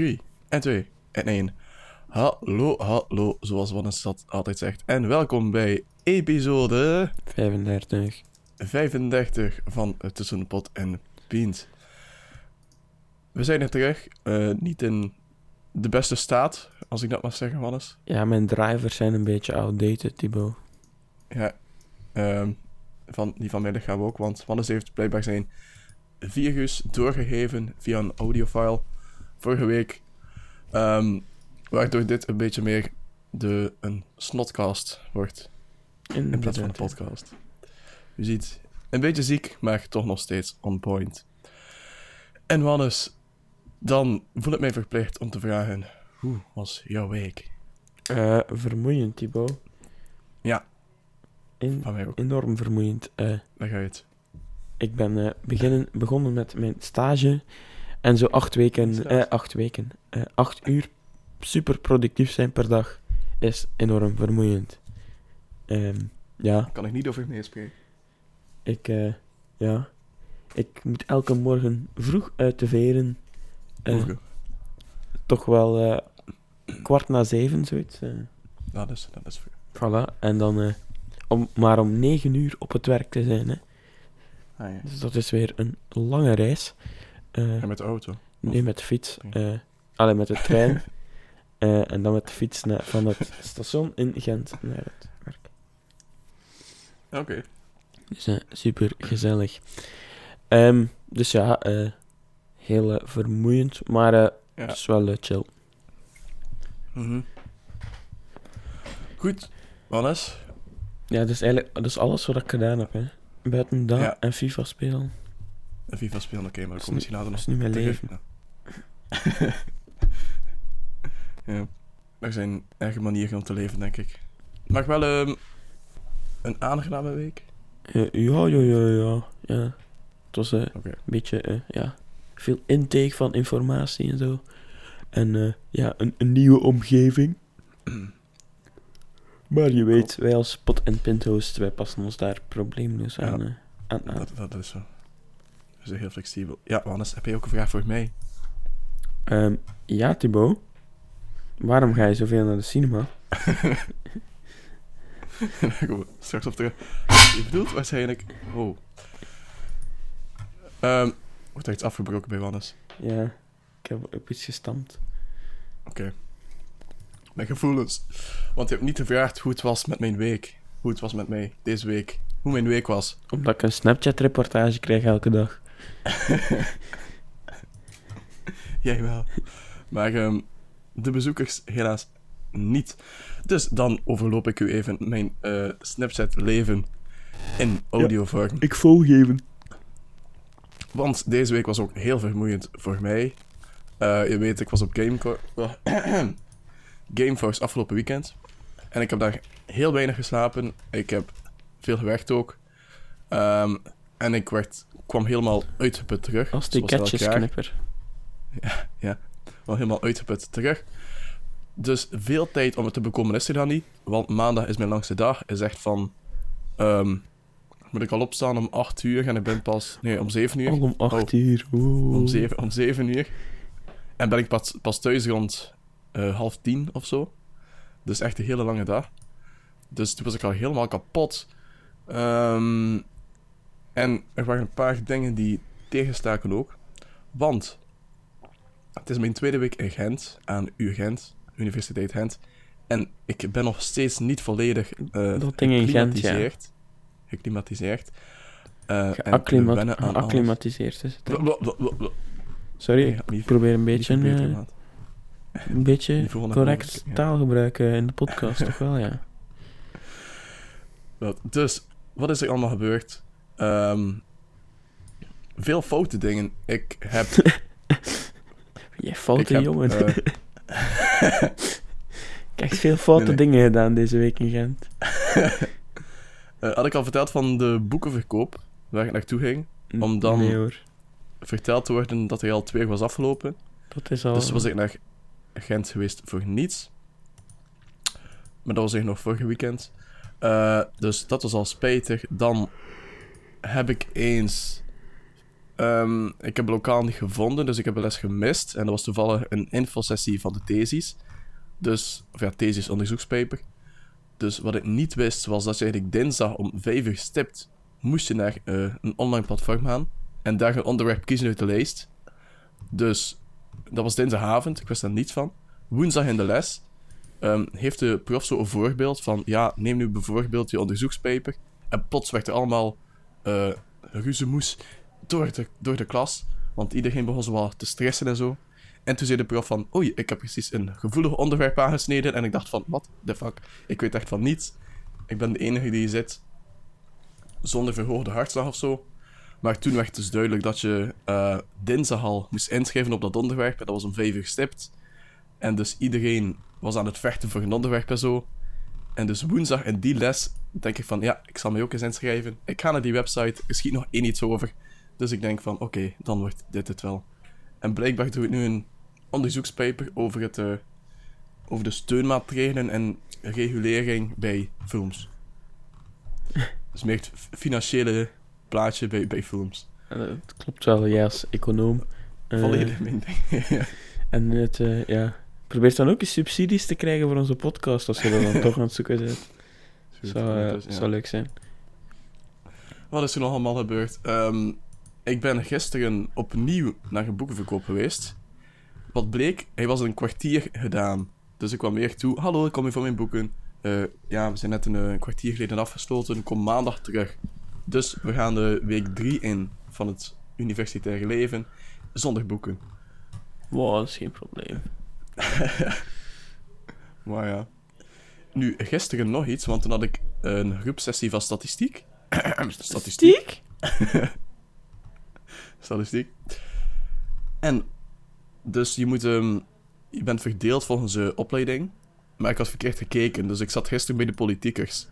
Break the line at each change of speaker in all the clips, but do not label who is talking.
3 en 2 en 1. Hallo, hallo, zoals Wannes dat altijd zegt. En welkom bij episode
35.
35 van Tussen de Pot en Pint. We zijn er terug. eh, niet in de beste staat, als ik dat mag zeggen, Wannes.
Ja, mijn drivers zijn een beetje outdated, Thibaut.
Ja, ehm, van, die van middag gaan we ook, want Wannes heeft blijkbaar zijn virus doorgegeven via een audiofile vorige week. Ehm, waardoor dit een beetje meer de, een snotcast wordt in plaats van een podcast. U ziet, een beetje ziek, maar toch nog steeds on point. En Wannes, dan voel ik mij verplicht om te vragen, hoe was jouw week?
Eh, vermoeiend, Thibaut.
Ja.
In-
Van mij ook,
enorm vermoeiend. Eh,
leg uit.
ik ben eh, beginnen, begonnen met mijn stage. En zo acht weken, eh, acht weken, eh, acht uur super productief zijn per dag is enorm vermoeiend. Ehm, ja,
kan ik niet over meespreken.
ik, eh, ja, ik moet elke morgen vroeg uit de veren. Eh, toch wel eh, kwart na zeven, zoiets.
Dat is, dat is veel.
Voilà, en dan om, maar om 9 uur op het werk te zijn. Hè.
Ah, ja.
Dus dat is weer een lange reis. Eh,
En met de auto.
nee, met de fiets. Eh alleen met de trein. Eh, en dan met de fiets naar, van het station in Gent naar het werk.
Oké.
Dus eh, super gezellig. Ehm, dus ja, heel vermoeiend, maar
Ja.
het is wel chill.
Mhm. Goed, Wannes.
Ja, dat is eigenlijk dat is alles wat ik gedaan heb. Hè. Buiten dat
Ja.
en FIFA spelen.
Een FIFA spelen, oké, maar
Dat
dat
is
komt misschien later
Dat
nog
is nu mijn
terug.
leven.
Ja. Er zijn erge manieren om te leven, denk ik. Maar wel ehm, een aangename week.
Ja, ja, ja, ja. ja. Het was eh, een beetje, eh, ja, veel intake van informatie en zo. En eh, ja, een, een nieuwe omgeving. Maar je weet, wij als pot- en pinthost, wij passen ons daar probleemloos
Ja.
aan, eh, aan, aan.
Dat, dat is zo. Is heel flexibel. Ja, Wannes, heb jij ook een vraag voor mij?
Ehm, ja, Thibaut. Waarom ga je zoveel naar de cinema?
Straks op terug. Je bedoelt waarschijnlijk... Oh. Ehm wordt er iets afgebroken bij Wannes?
Ja, ik heb op iets gestampt.
Oké. Mijn gevoelens. Want je hebt niet gevraagd hoe het was met mijn week. Hoe het was met mij deze week. Hoe mijn week was.
Omdat ik een Snapchat-reportage krijg elke dag.
Jij wel. Maar ehm, de bezoekers helaas niet. Dus dan overloop ik u even mijn eh, Snapchat-leven in audiovorm.
Ik volg even.
Want deze week was ook heel vermoeiend voor mij. Eh, je weet, ik was op Gameco Gameforce afgelopen weekend. En ik heb daar heel weinig geslapen. Ik heb veel gewerkt ook. Ehm, en ik werd, kwam helemaal uitgeput terug.
Als die
elk jaar.
catchesknipper.
Wel helemaal uitgeput terug. Dus veel tijd om het te bekomen is er dan niet. Want maandag is mijn langste dag. Is echt van... ehm, moet ik al opstaan om 8 uur en ik ben pas... Nee, om 7 uur.
Al om 8
Oh.
uur. Oeh.
Om 7, om 7 uur. En ben ik pas, pas thuis rond eh, half tien of zo. Dus echt een hele lange dag. Dus toen was ik al helemaal kapot. Ehm, en er waren een paar dingen die tegenstaken ook. Want het is mijn tweede week in Gent, aan U Gent, Universiteit Gent. En ik ben nog steeds niet volledig eh
Dat ding in Gent, ja.
geklimatiseerd. Alles.
Geacclimatiseerd is het. Sorry,
Nee,
ik probeer een beetje,
verbeteren,
eh, een beetje correct
ja.
taal gebruiken in de podcast, toch wel, ja.
Dat- Dus, wat is er allemaal gebeurd? Ehm, veel foute dingen. Ik heb...
Je foute jongen.
eh,
Ik heb echt veel foute
Nee, nee.
dingen gedaan deze week in Gent.
eh, had ik al verteld van de boekenverkoop, waar ik naartoe ging. Om dan-
Nee hoor.
Verteld te worden dat hij al twee was afgelopen.
Dat is al...
Dus was ik naar Gent geweest voor niets. Maar dat was eigenlijk nog vorige weekend. Eh, dus dat was al spijtig. Dan heb ik eens... ehm, ik heb lokaal niet gevonden, dus ik heb de les gemist. En dat was toevallig een infosessie van de thesis. Dus, of ja, thesis onderzoekspaper. Dus wat ik niet wist, was dat je eigenlijk dinsdag om 5 uur stipt moest je naar eh, een online platform gaan. En daar een onderwerp kiezen uit de lijst. Dus dat was dinsdagavond, ik wist daar niets van. Woensdag in de les ehm, heeft de prof zo een voorbeeld van... Ja, neem nu bijvoorbeeld je onderzoekspaper. En plots werd er allemaal eh ruzemoes door de, door de klas. Want iedereen begon zo te stressen en zo. En toen zei de prof van... Oei, ik heb precies een gevoelig onderwerp aangesneden. En ik dacht van, wat the fuck? Ik weet echt van niets. Ik ben de enige die zit zonder verhoogde hartslag of zo. Maar toen werd dus duidelijk dat je eh, dinsdag al moest inschrijven op dat onderwerp. En dat was om vijf uur gestipt. En dus iedereen was aan het vechten voor een onderwerp en zo. En dus woensdag in die les denk ik van, ja, ik zal mij ook eens inschrijven. Ik ga naar die website, er schiet nog één iets over. Dus ik denk van, oké, dan wordt dit het wel. En blijkbaar doe ik nu een onderzoekspaper over, het, eh, over de steunmaatregelen en regulering bij films. Dus meer het financiële plaatje bij, bij films.
Eh, Dat klopt wel, ja, als econoom. Eh,
Volledig mijn ding. Ja.
En het, eh, ja... Probeer dan ook eens subsidies te krijgen voor onze podcast, als je dat dan toch aan het zoeken bent. Zou, eh,
Dus, ja.
zou leuk zijn.
Wat is er nog allemaal gebeurd? Ehm, ik ben gisteren opnieuw naar een boekenverkoop geweest. Wat bleek, hij was een kwartier gedaan. Dus ik kwam weer toe. Hallo, ik kom hier voor mijn boeken. Eh, ja, we zijn net een, eh, een kwartier geleden afgesloten. Ik kom maandag terug. Dus we gaan de week 3 in van het universitaire leven zonder boeken.
Wow, dat is geen probleem.
Maar ja. Nu, gisteren nog iets, want toen had ik een groepsessie van statistiek. statistiek? Statistiek. En, dus je moet, ehm, je bent verdeeld volgens je opleiding. Maar ik had verkeerd gekeken, dus ik zat gisteren bij de politiekers.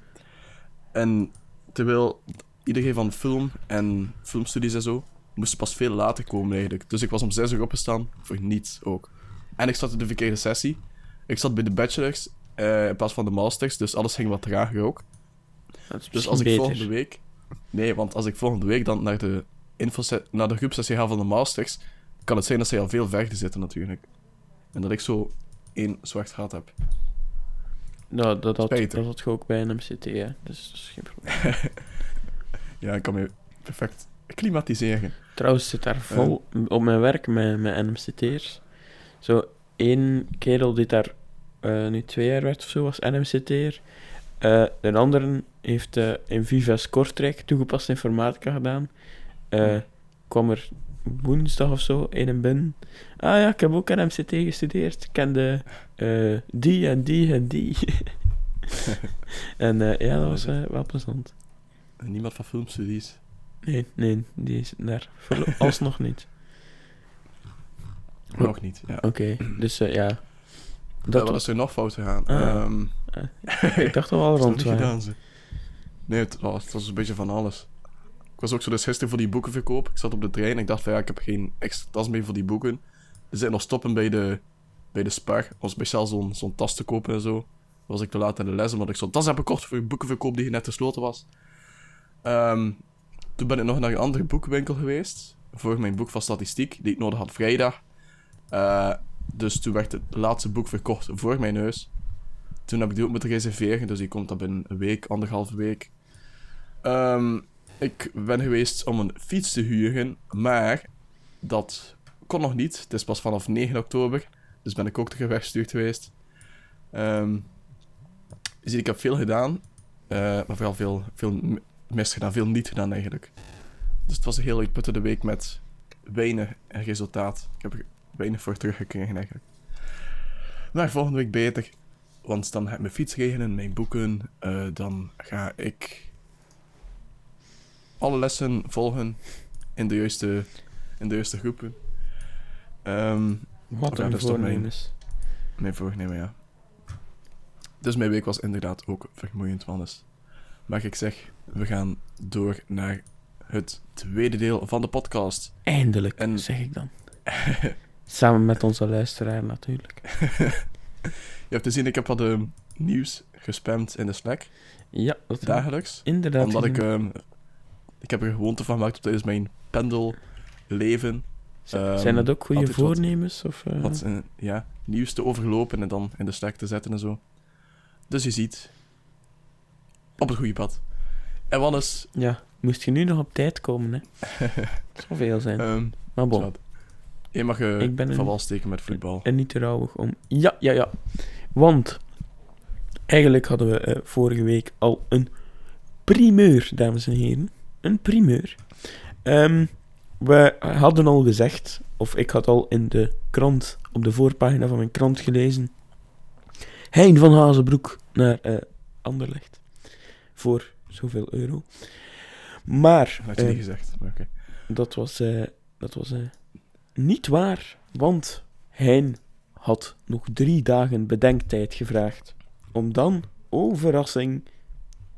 En terwijl iedereen van film en filmstudies en zo, moest pas veel later komen eigenlijk. Dus ik was om 6 uur opgestaan, voor niets ook. En ik zat in de verkeerde sessie. Ik zat bij de bachelors eh, in plaats van de masters, dus alles ging wat trager ook. Dus als ik
beter.
volgende week... Nee, want als ik volgende week dan naar de, naar de groepsessie ga van de masters, kan het zijn dat zij al veel verder zitten natuurlijk. En dat ik zo één zwart gat heb.
Nou, dat had,
Spijtig.
dat had je ook bij een MCT, hè. Dus dat is geen probleem.
Ja, ik kan me perfect klimatiseren.
Trouwens, zit daar vol op mijn werk met, met NMCT'ers. Zo één kerel die daar eh, nu twee jaar werd of zo was NMCT'er. Eh een andere heeft eh, in Vivas Kortrijk toegepaste informatica gedaan. Kwam er woensdag of zo in en binnen. Ah ja, ik heb ook NMCT gestudeerd. Ik kende die en die en die. en ja, dat was wel plezant.
En niemand van filmstudies.
Nee, nee, die is daar. Alsnog niet.
Nog niet, ja.
Oké, dus eh, ja.
Dat
was...
er nog fout gegaan?
Ah.
Ehm,
Ik dacht al wel rond
gedaan, ze? Nee, het was, het was een beetje van alles. Ik was ook zo dus gisteren voor die boekenverkoop. Ik zat op de trein en ik dacht van ja, ik heb geen extra tas mee voor die boeken. Er zijn nog stoppen bij de, bij de Spar om speciaal zo'n zo'n tas te kopen en zo. Was ik te laat in de les omdat ik zo'n tas heb gekocht voor een boekenverkoop die net gesloten was. Ehm, toen ben ik nog naar een andere boekenwinkel geweest. Voor mijn boek van statistiek, die ik nodig had vrijdag. Eh, dus toen werd het laatste boek verkocht voor mijn neus. Toen heb ik die ook moeten reserveren, dus die komt dan binnen een week, anderhalve week. Ehm, ik ben geweest om een fiets te huren, maar dat kon nog niet. Het is pas vanaf 9 oktober, dus ben ik ook terug weggestuurd geweest. Je ziet, ik heb veel gedaan, eh, maar vooral veel, veel m- misgedaan, veel niet gedaan eigenlijk. Dus het was een heel uitputtende week met weinig resultaat. Ik heb weinig voor teruggekregen eigenlijk. Maar volgende week beter. Want dan ga ik mijn fiets regelen, mijn boeken. eh, dan ga ik alle lessen volgen in de juiste, in de juiste groepen. Ehm,
Wat een
toch mijn-
voornemens.
Mijn voornemen, ja. Dus mijn week was inderdaad ook vermoeiend, Wannes. Maar ik zeg, we gaan door naar het tweede deel van de podcast.
Eindelijk,
En-
zeg ik dan. Samen met onze luisteraar natuurlijk.
Je hebt te zien, ik heb wat ehm, nieuws gespamd in de Slack,
Ja, dat
dagelijks.
inderdaad.
Omdat ik, ehm, ik heb er gewoonte van gemaakt tijdens mijn pendelleven. Ehm,
Zijn dat ook goede
wat-
voornemens? Of, eh?
wat eh, ja, nieuws te overlopen en dan in de Slack te zetten en zo. Dus je ziet, op het goede pad. En Wannes,
Ja, moest je nu nog op tijd komen, hè? Het zal veel zijn.
ehm
maar bon.
Je mag je
Ik ben een-
van wal steken met voetbal.
en niet te rouwig om... Ja, ja, ja. Want, eigenlijk hadden we eh, vorige week al een primeur, dames en heren. Een primeur. Ehm, we hadden al gezegd, of ik had al in de krant, op de voorpagina van mijn krant gelezen, Hein van Hazenbroek naar eh Anderlecht. Voor zoveel euro. Maar...
Dat had je
eh,
niet gezegd, maar oké.
dat was, eh, dat was eh, niet waar, want Hein had nog drie dagen bedenktijd gevraagd. Om dan, oh verrassing,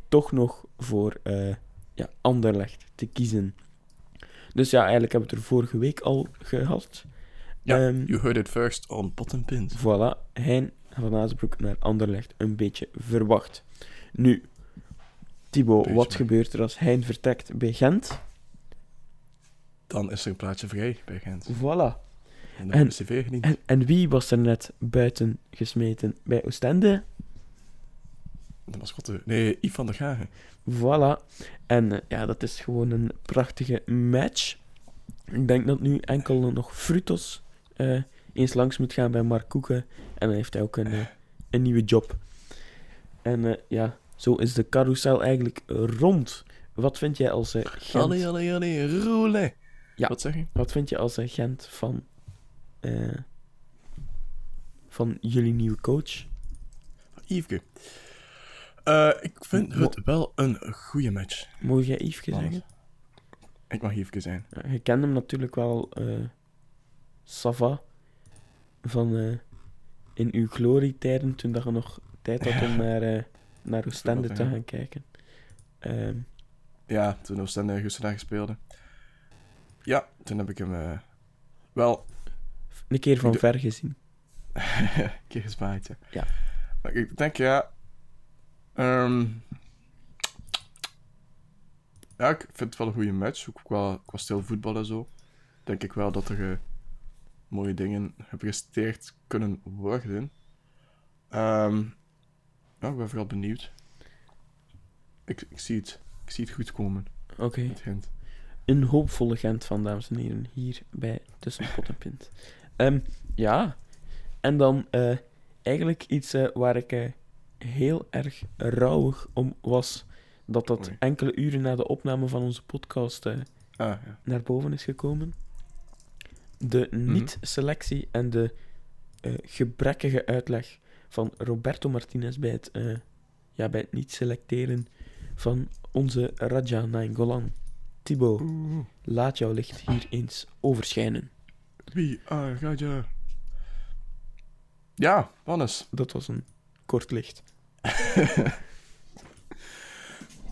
toch nog voor eh ja, Anderlecht te kiezen. Dus ja, eigenlijk hebben we het er vorige week al gehad.
Ja,
Ehm,
you heard it first on Pot and Pint.
Voilà, Hein van Azenbroek naar Anderlecht een beetje verwacht. Nu, Thibaut, wat gebeurt er als Hein vertrekt bij Gent?
Dan is er een plaatje vrij bij Gent.
Voilà.
En dan
En-
cv gediend.
En, en wie was er net buiten gesmeten bij Oostende?
De mascotte. Nee, Yves van der Gagen.
Voilà. En eh, ja, dat is gewoon een prachtige match. Ik denk dat nu enkel nog Frutos eh, eens langs moet gaan bij Mark Koeken. En dan heeft hij ook een, eh, een nieuwe job. En ja, zo is de carousel eigenlijk rond. Wat vind jij als eh, Gent?
Allee, allee, allee, roule.
Ja.
Wat zeg je?
Wat vind je als eh, Gent van, eh, van jullie nieuwe coach?
Yveske. Eh, ik vind
Mo-
het wel een goede match.
Mogen jij Yveske
Alles.
zeggen?
Ik mag Yveske zijn.
Ja, je kent hem natuurlijk wel, eh Sava, van in uw glorietijden, toen dat je nog tijd had om naar, naar Oostende te gaan kijken. Ehm,
Ja, toen Oostende gisteren gespeeld. Ja, toen heb ik hem eh, wel
een keer van ver gezien.
een keer gespaaid. Ja.
Ja.
Maar ik denk, ja... ehm, ja, ik vind het wel een goede match. Ook qua, qua stil voetbal en zo. Denk ik wel dat er eh, mooie dingen gepresteerd kunnen worden. Ehm, ja, ik ben vooral benieuwd. Ik, ik, zie het. Ik zie het goed komen,
Oké,
het Gent.
Een hoopvolle Gent van, dames en heren, hier bij Tussen Pot en Pint. Ehm, ja, en dan eh, eigenlijk iets eh, waar ik eh, heel erg rouwig om was, dat dat
Oei.
enkele uren na de opname van onze podcast
Ah, ja.
naar boven is gekomen. De
Mhm.
niet-selectie en de gebrekkige uitleg van Roberto Martinez bij het, ja, bij het niet-selecteren van onze Raja Nainggolan. Thibaut,
Oeh,
laat jouw licht hier eens overschijnen.
wie are Raja? Ja, Wannes.
Dat was een kort licht.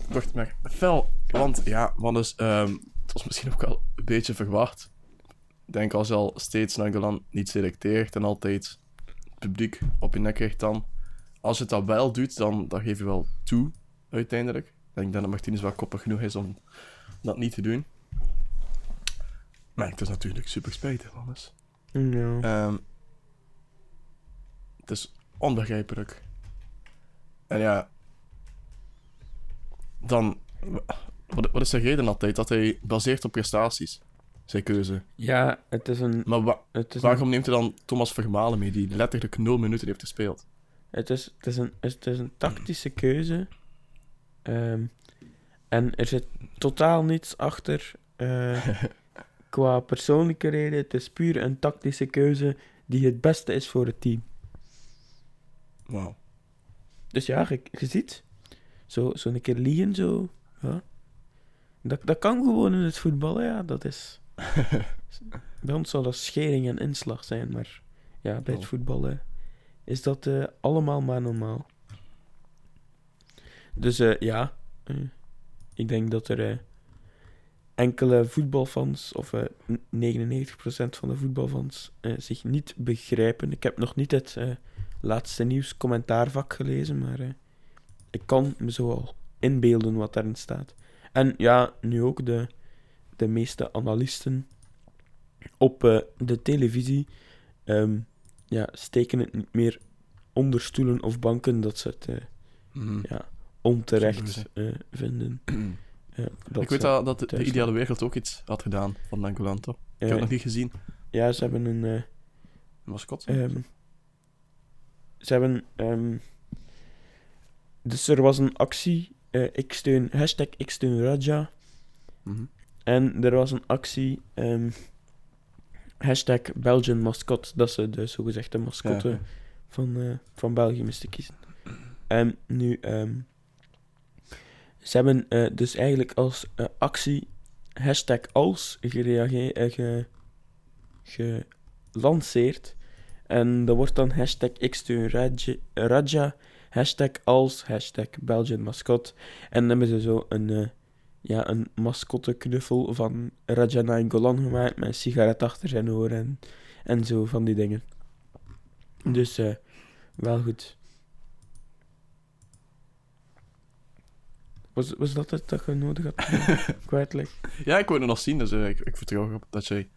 Wacht maar, fel. Want ja, Wannes, ehm het was misschien ook wel een beetje verwacht. Ik denk als je al steeds Nangelan niet selecteert en altijd het publiek op je nek krijgt dan. Als je het dan wel doet, dan, dan geef je wel toe, uiteindelijk. Ik denk dat Martinez wel koppig genoeg is om dat niet te doen. Maar het is natuurlijk super spijtig, Wannes.
Ja.
Ehm, het is onbegrijpelijk. En ja, dan. Wat, wat is de reden altijd? Dat hij baseert op prestaties. Zijn keuze.
ja, het is een...
Maar wa-
Het is een
waarom neemt hij dan Thomas Vermalen mee, die letterlijk nul minuten heeft gespeeld?
Het is, het is, een, het is een tactische keuze. Ehm, en er zit totaal niets achter eh, qua persoonlijke reden. Het is puur een tactische keuze die het beste is voor het team.
Wauw.
Dus ja, je, je ziet, zo, zo een keer liegen, zo. Ja. Dat, dat kan gewoon in het voetbal, ja. Dat is, bij ons zou dat schering en inslag zijn, maar ja, bij het
Oh.
voetballen is dat eh, allemaal maar normaal. Dus eh, ja, ik denk dat er eh, enkele voetbalfans, of eh, n- 99% van de voetbalfans, eh, zich niet begrijpen. Ik heb nog niet het eh, laatste nieuws commentaarvak gelezen, maar eh, ik kan me zo al inbeelden wat daarin staat. En ja, nu ook de, de meeste analisten op eh, de televisie ehm, ja, steken het niet meer onder stoelen of banken dat ze het eh,
Mhm.
ja, onterecht eh, vinden. Dat
ik weet dat, dat de, ideale wereld ook iets had gedaan van Nangolan, toch? Ik heb het nog niet gezien.
ja, ze hebben een... eh,
Een mascot?
Ehm, ze hebben. ehm, dus er was een actie. eh, ik steun. Hashtag ik steun Raja.
Mhm.
En er was een actie. ehm, hashtag Belgian mascot. Dat ze de zogezegde mascotte
Ja, ja.
van, eh, van België moesten kiezen. En nu. ehm, ze hebben eh, dus eigenlijk als eh, actie. Hashtag als gereageerd. eh, ge, gelanceerd. En dat wordt dan hashtag ik steun Raja, hashtag als, hashtag Belgian mascot. En dan hebben ze zo een, ja, een mascotteknuffel van Raja Nainggolan gemaakt met een sigaret achter zijn oor en, en zo van die dingen. Dus wel goed. Was, was dat het dat je nodig had kwijtleg?
Ja, ik wil het nog zien, dus eh, ik, ik vertrouw erop dat jij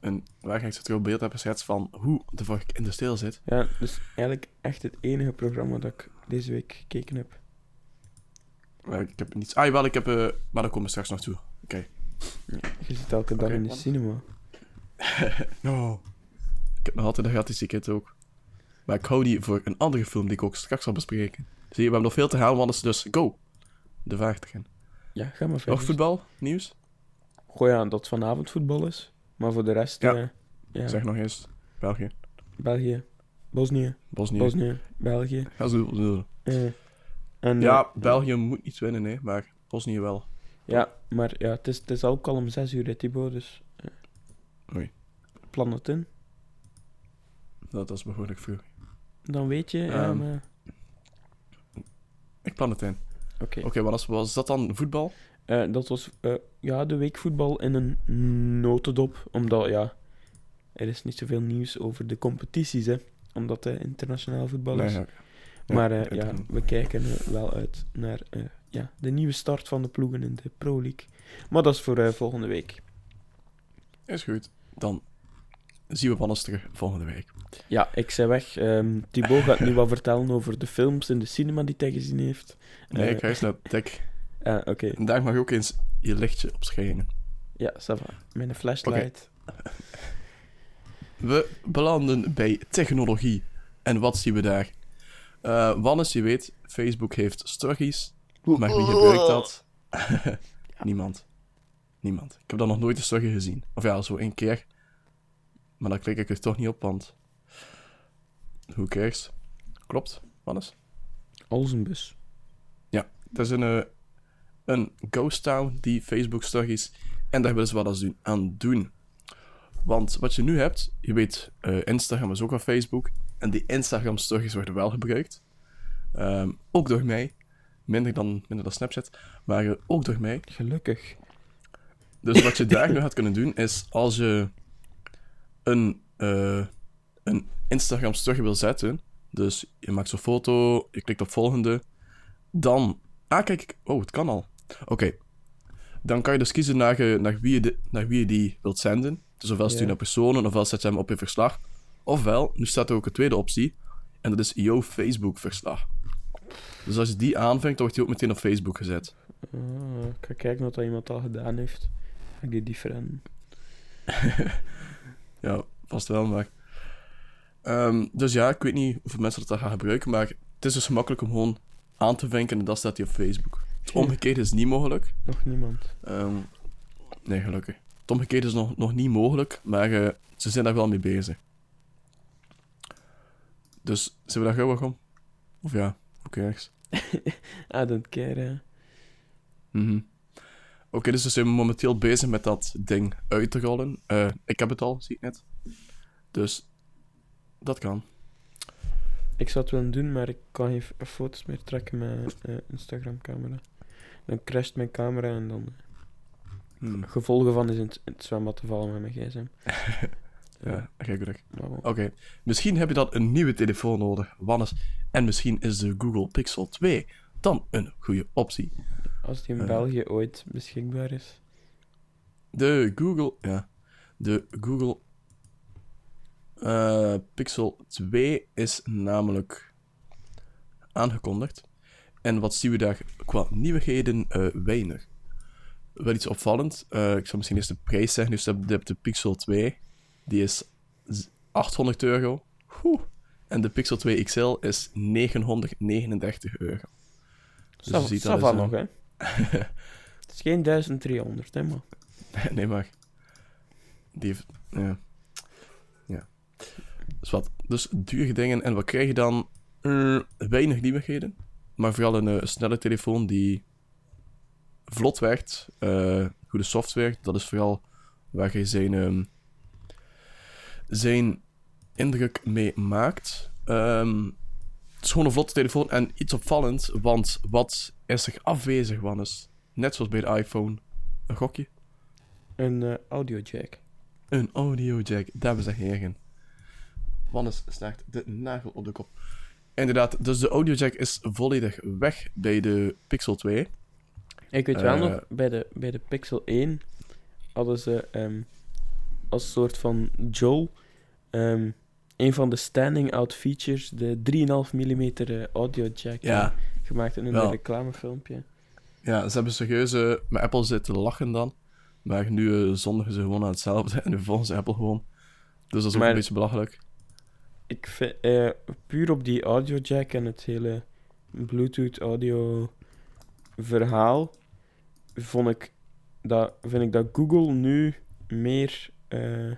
een waarheid vertrouw beeld hebt geschetst van hoe de ik in de steel zit.
Ja, dus eigenlijk echt het enige programma dat ik deze week gekeken heb.
Maar ik heb niets... Ah, jawel, ik heb... eh, maar daar komen we straks nog toe. Oké.
Je zit elke dag in de
man.
cinema.
No. Ik heb nog altijd een gratis ticket ook. Maar ik hou die voor een andere film die ik ook straks zal bespreken. Zie je, we hebben nog veel te halen, anders dus go. De vraag te gaan.
Ja, ga maar verder.
Nog voetbal? Nieuws?
Goh ja, dat vanavond voetbal is. Maar voor de rest,
Ja.
eh, ja.
Zeg nog eens. België.
Bosnië, Bosnië,
Bosnië.
Bosnië, België.
Ja, zo- zo.
eh, en,
Ja,
eh,
België moet niet winnen, nee. Maar Bosnië wel.
Ja, maar ja, het is, het is ook al om zes uur, hè, Thibaut, dus...
Oei.
Plan het in.
Dat is behoorlijk vroeg.
Dan weet je... ja,
Ehm,
maar-
Ik plan het in.
Oké.
Oké, wat was, dat dan voetbal?
Eh, dat was eh, ja, de weekvoetbal in een notendop. Omdat, ja... Er is niet zoveel nieuws over de competities, hè. Omdat het internationaal voetbal is.
ja. Ja,
Maar eh, ja, we kijken wel uit naar ja, de nieuwe start van de ploegen in de Pro League. Maar dat is voor volgende week.
Is goed. Dan zien we Wannes terug volgende week.
Ja, ik zei weg. Thibaut gaat nu wat vertellen over de films in de cinema die hij gezien heeft.
Nee,
Eh,
ik ga eens naar Tek.
Ah, oké.
En daar mag je ook eens je lichtje op schijnen.
Ja, ça va. Met een flashlight.
We belanden bij technologie. En wat zien we daar? Eh Wannes, je weet, Facebook heeft stories. Maar wie gebruikt dat? Niemand. Niemand. Ik heb dan nog nooit een story gezien. Of ja, zo één keer. Maar dan klik ik er toch niet op, want... Who cares? Klopt, Wannes?
Als een bus.
Het is een, eh, een ghost town die Facebook stories. En daar willen ze wat doen- aan doen. Want wat je nu hebt, je weet, eh, Instagram is ook van Facebook. En die Instagram stories worden wel gebruikt. Ehm, ook door mij. Minder dan, minder dan Snapchat. Maar eh, ook door mij.
Gelukkig.
Dus wat je daar nu gaat kunnen doen, is als je een, een Instagram story wil zetten. Dus je maakt zo'n foto, je klikt op volgende. Dan. Ah, kijk. Oh, het kan al. Oké. Dan kan je dus kiezen naar, eh, naar, wie je de- naar wie je die wilt zenden. Dus ofwel stuur je naar personen, ofwel zet je hem op je verslag. Ofwel, nu staat er ook een tweede optie. En dat is jouw Facebook-verslag. Dus als je die aanvinkt, dan wordt die ook meteen op Facebook gezet.
Ah, ik ga kijken wat dat iemand al gedaan heeft. Ga ik die different.
Ja, vast wel, maar... Ehm, dus ja, ik weet niet hoeveel mensen dat gaan gebruiken, maar het is dus gemakkelijk om gewoon aan te vinken en dan staat hij op Facebook. Het omgekeerde is niet mogelijk.
Nog niemand.
Ehm, nee, gelukkig. Het omgekeerde is nog, nog niet mogelijk, maar eh, ze zijn daar wel mee bezig. Dus, zijn we daar gauw om? Of ja, hoe cares?
I don't care. hè.
Mhm. Oké, dus we zijn momenteel bezig met dat ding uit te rollen. Eh, ik heb het al, zie ik net. Dus dat kan.
Ik zou het willen doen, maar ik kan geen foto's meer trekken met eh Instagram-camera. Dan crasht mijn camera en dan...
Hmm.
Gevolgen van is in het, in het zwembad te vallen met mijn gsm.
Ja, gek
bon.
Oké, misschien heb je dan een nieuwe telefoon nodig, Wannes. En misschien is de Google Pixel 2 dan een goede optie.
Als die in
Eh.
België ooit beschikbaar is.
De Google, ja, de Google eh, Pixel 2 is namelijk aangekondigd. En wat zien we daar qua nieuwigheden? Eh, weinig. Wel iets opvallend. eh, ik zal misschien eerst de prijs zeggen. Dus je hebt- je hebt de Pixel 2. Die is z- 800 euro. Oeh. En de Pixel 2 XL is 939 euro. Dus je
Sav-
ziet dat is,
nog, hè? het is geen 1300, hè, man.
nee, maar. Die heeft. Ja. Dus wat. Dus dure dingen. En wat krijg je dan? Eh, weinig nieuwigheden. Maar vooral een eh, snelle telefoon die vlot werkt. eh, goede software. Dat is vooral waar je zijn, ehm, zijn indruk mee maakt. Ehm, het is gewoon een vlotte telefoon en iets opvallend. Want wat is er afwezig, Wannes? Net zoals bij de iPhone. Een gokje?
Een audio jack.
Een audio jack, dames en heren. Wannes slaagt de nagel op de kop. Inderdaad, dus de audio jack is volledig weg bij de Pixel 2.
Ik weet wel
Eh.
nog, bij de, bij de Pixel 1 hadden ze ehm, als soort van Joel ehm, een van de standing-out features, de 3,5 mm audio jack
Ja.
gemaakt in een
Wel.
reclamefilmpje.
Ja, ze hebben serieus eh, met Apple zitten lachen dan. Maar nu eh, zondigen ze gewoon aan hetzelfde en nu volgen ze Apple gewoon. Dus dat is ook een beetje belachelijk.
Ik vind, eh, puur op die audio jack en het hele Bluetooth audio verhaal, vond ik dat, vind ik dat Google nu meer, eh,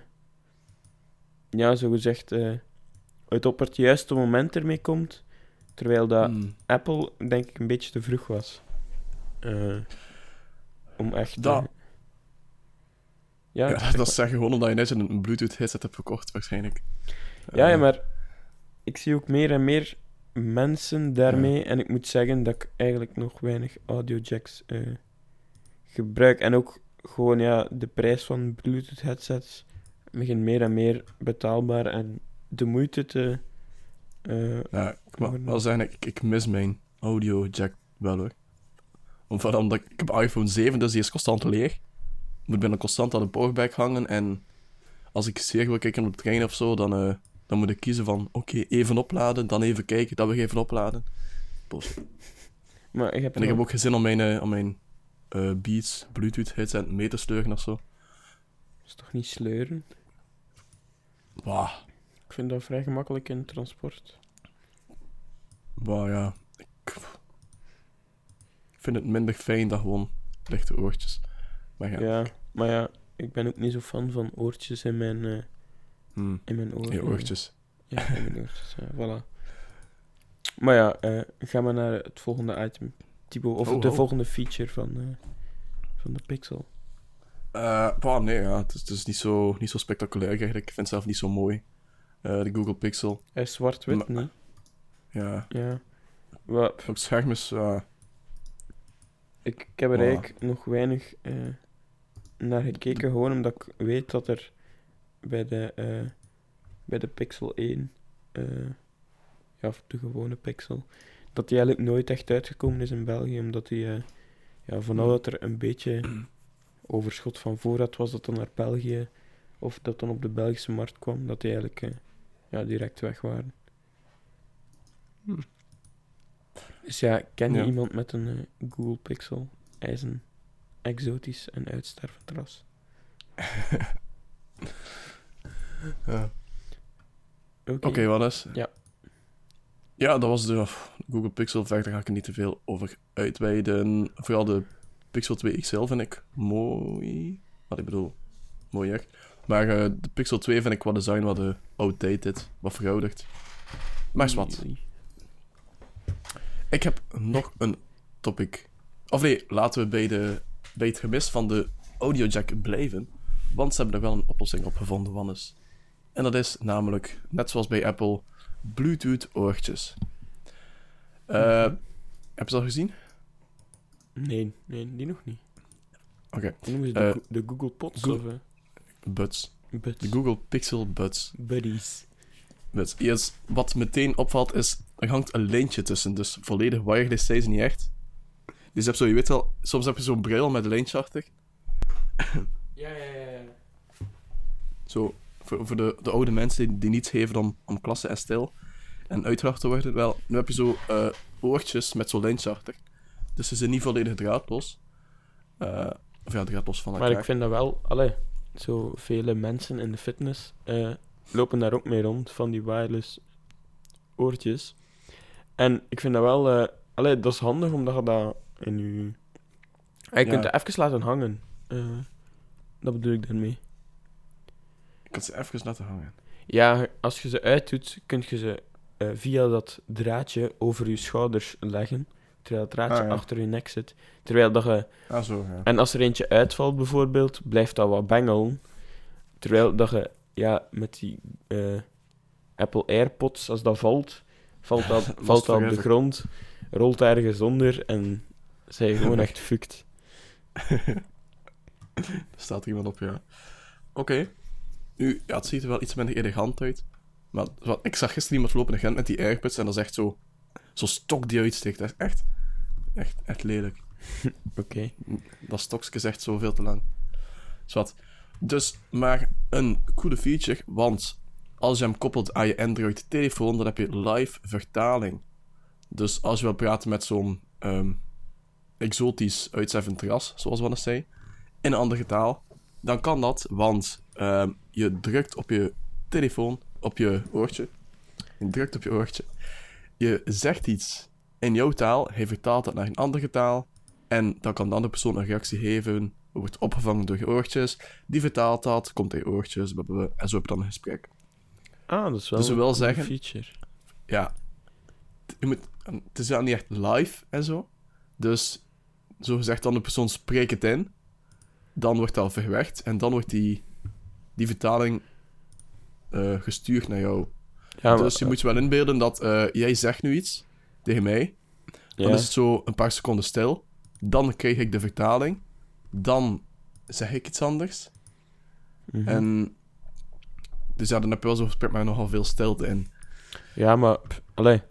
ja, zo gezegd, eh, het op het juiste moment ermee komt, terwijl dat
Hmm.
Apple, denk ik, een beetje te vroeg was. Eh, om echt...
Dat-
eh, ja,
Ja, dat zeg je gewoon omdat je net een een Bluetooth headset hebt verkocht, waarschijnlijk.
Ja, ja,
Eh,
maar ik zie ook meer en meer mensen daarmee. En ik moet zeggen dat ik eigenlijk nog weinig audiojacks eh gebruik. En ook gewoon ja, de prijs van Bluetooth headsets begint meer en meer betaalbaar en de moeite te. eh,
Ja, ik mag wel zeggen, ik, ik mis mijn audio jack wel hoor. Om- Vooral omdat ik, heb een iPhone 7, dus die is constant leeg. Moet bijna constant aan de powerbank hangen. En als ik zeer wil kijken op de trein of zo, dan, eh, dan moet ik kiezen van oké, even opladen, dan even kijken, dat we even opladen. Boos.
maar ik heb,
En ik heb ook geen zin om mijn, eh, om mijn eh, Beats Bluetooth headset mee te sleuren of zo.
is toch niet sleuren?
Wauw,
Ik vind dat vrij gemakkelijk in transport.
wauw ja. Ik, ik vind het minder fijn dan gewoon lichte oortjes. Maar ja,
Ja. maar ja, ik ben ook niet zo fan van oortjes in mijn, eh,
hmm,
in mijn oren.
je oortjes.
Ja, in mijn oortjes, ja, voilà. Maar ja, eh gaan we naar het volgende item. Thibaut, of
Oh,
de
oh.
volgende feature van, eh, van de Pixel.
Bah, nee, ja, het is, het is niet, zo, niet zo spectaculair eigenlijk. Ik vind het zelf niet zo mooi. De Google Pixel.
Hij is zwart-wit, niet?
Ja,
Ja. Wat,
op scherm is...
ik, ik heb er
Voilà.
eigenlijk nog weinig naar gekeken, gewoon omdat ik weet dat er bij de, eh, bij de Pixel 1, eh, ja, of de gewone Pixel, dat die eigenlijk nooit echt uitgekomen is in België, omdat die, eh, ja, vanaf
Hmm.
dat er een beetje overschot van voorraad was, dat dan naar België, of dat dan op de Belgische markt kwam, dat die eigenlijk ja, direct weg waren.
Hmm.
Dus ja, ken je
Ja.
iemand met een Google Pixel? Hij is een exotisch en uitstervend ras.
ja.
Oké.
Wat is?
Ja.
Ja, dat was de Google Pixel. Verder ga ik er niet te veel over uitweiden. Vooral de Pixel 2 XL vind ik mooi. Wat ik bedoel, mooier. Maar eh, de Pixel 2 vind ik qua design wat uh, outdated, wat verouderd. Maar is wat. Ik heb nog een topic. Of nee, laten we bij, de, bij het gemis van de audiojack blijven. Want ze hebben er wel een oplossing op gevonden, Wannes. En dat is namelijk, net zoals bij Apple, Bluetooth oortjes. Eh, Heb je ze al gezien?
Nee, nee, die nog niet.
Oké.
Hoe noemen ze de,
Eh,
de Google Pods of eh,
Buds.
Buds?
De Google Pixel Buds.
Buddies.
Buds. Yes, wat meteen opvalt is, er hangt een lijntje tussen. Dus volledig wireless zijn ze niet echt. Dus je hebt zo, je weet wel, soms heb je zo'n bril met een lijntje achter.
Ja, ja, ja. ja.
Zo, voor, voor de, de oude mensen die, die niets geven om, om klasse en stijl en uitgedacht te worden. Wel, nu heb je zo eh, oortjes met zo'n lijntje achter. Dus ze zijn niet volledig draadloos. Eh, of ja, draadloos van elkaar.
Maar ik vind dat wel, allee, zo vele mensen in de fitness eh, lopen daar ook mee rond, van die wireless oortjes. En ik vind dat wel, allee, dat is handig omdat je dat in je. Ja, je kunt het even laten hangen. Dat bedoel ik daarmee.
Kan ze even laten hangen.
Ja, als je ze uitdoet, kun je ze eh, via dat draadje over je schouders leggen. Terwijl het draadje
Ah, ja.
achter je nek zit. Terwijl dat je
Ah, zo, ja.
En als er eentje uitvalt bijvoorbeeld, blijft dat wat bengelen. Terwijl dat je, ja, met die eh, Apple AirPods, als dat valt, valt dat, valt dat op de grond, rolt ergens onder en zij gewoon echt fucked.
Er staat er iemand op, ja. Oké. Nu, ja, het ziet er wel iets minder elegant uit. Maar wat, ik zag gisteren iemand lopen in Gent met die AirPods en dat is echt zo... Zo'n stok die uitsteekt. Dat is echt... Echt, echt lelijk.
Oké.
Dat stokje is echt zoveel te lang. Zwat. Dus, maar een coole feature, want als je hem koppelt aan je Android-telefoon, dan heb je live vertaling. Dus als je wil praten met zo'n ehm, exotisch uitzeffend ras, zoals Wannes zei, in een andere taal, dan kan dat, want ehm, je drukt op je telefoon, op je oortje, je drukt op je oortje, je zegt iets in jouw taal, hij vertaalt dat naar een andere taal, en dan kan de andere persoon een reactie geven, wordt opgevangen door je oortjes, die vertaalt dat, komt in je oortjes, blablabla, en zo heb je dan een gesprek.
Ah, dat is wel
Dus we
een
wel zeggen-
feature.
Ja, je moet, het is wel niet echt live en zo, dus zo gezegd dan de persoon spreekt het in, dan wordt dat verwerkt, en dan wordt die, die vertaling eh, gestuurd naar jou.
Ja, maar-
dus je moet je wel inbeelden dat eh, jij zegt nu iets tegen mij, dan is het zo een paar seconden stil. Dan krijg ik de vertaling. Dan zeg ik iets anders.
Mhm.
En... Dus ja, dan heb je wel zo'n gesprek, maar nogal veel stilte in.
Ja, maar, pff, allee.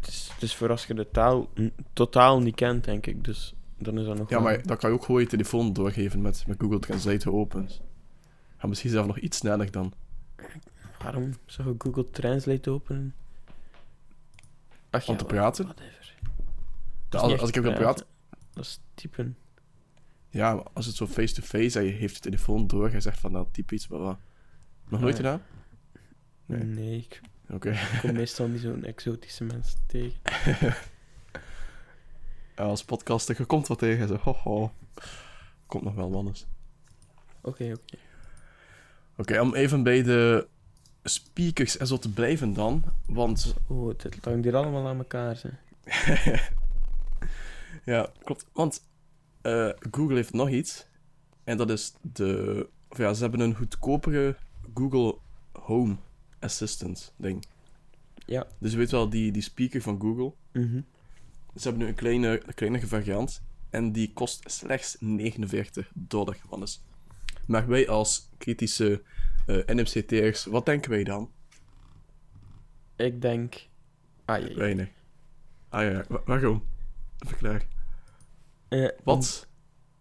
Het is, het is voor als je de taal totaal niet kent, denk ik. Dus dan is dat nog
Ja,
wel-
maar dan kan je ook gewoon je telefoon doorgeven met, met Google Translate geopend. Ga misschien zelf nog iets sneller dan.
Waarom zou je Google Translate openen? Ach
Om te praten?
Whatever.
Ja, als, ik heb gepraat...
Dat is typen.
Ja, maar als het zo face-to-face en je heeft je telefoon door, je zegt van, nou, typ iets, maar wat. Nog nooit
Ah,
gedaan?
Nee,
Nee.
ik
Oké.
kom meestal niet zo'n exotische mensen tegen.
Ja, als podcaster, je komt wat tegen, zo, ho, ho. Komt nog wel, mannes.
Oké, oké.
Oké, om even bij de speakers en zo te blijven dan. Want
Oh, het hangt hier allemaal aan elkaar, hè.
ja, klopt. Want eh, Google heeft nog iets. En dat is de. Of ja, ze hebben een goedkopere Google Home Assistant ding.
Ja.
Dus je weet wel, die, die speaker van Google.
Mhm.
Ze hebben nu een kleine, een kleinere variant. En die kost slechts 49 dollar, Wannes. Maar wij als kritische eh NMCT'ers, wat denken wij dan?
Ik denk... Ah, ja.
Weinig. Ah ja, wa- waarom? Verklaar.
Eh,
Wat?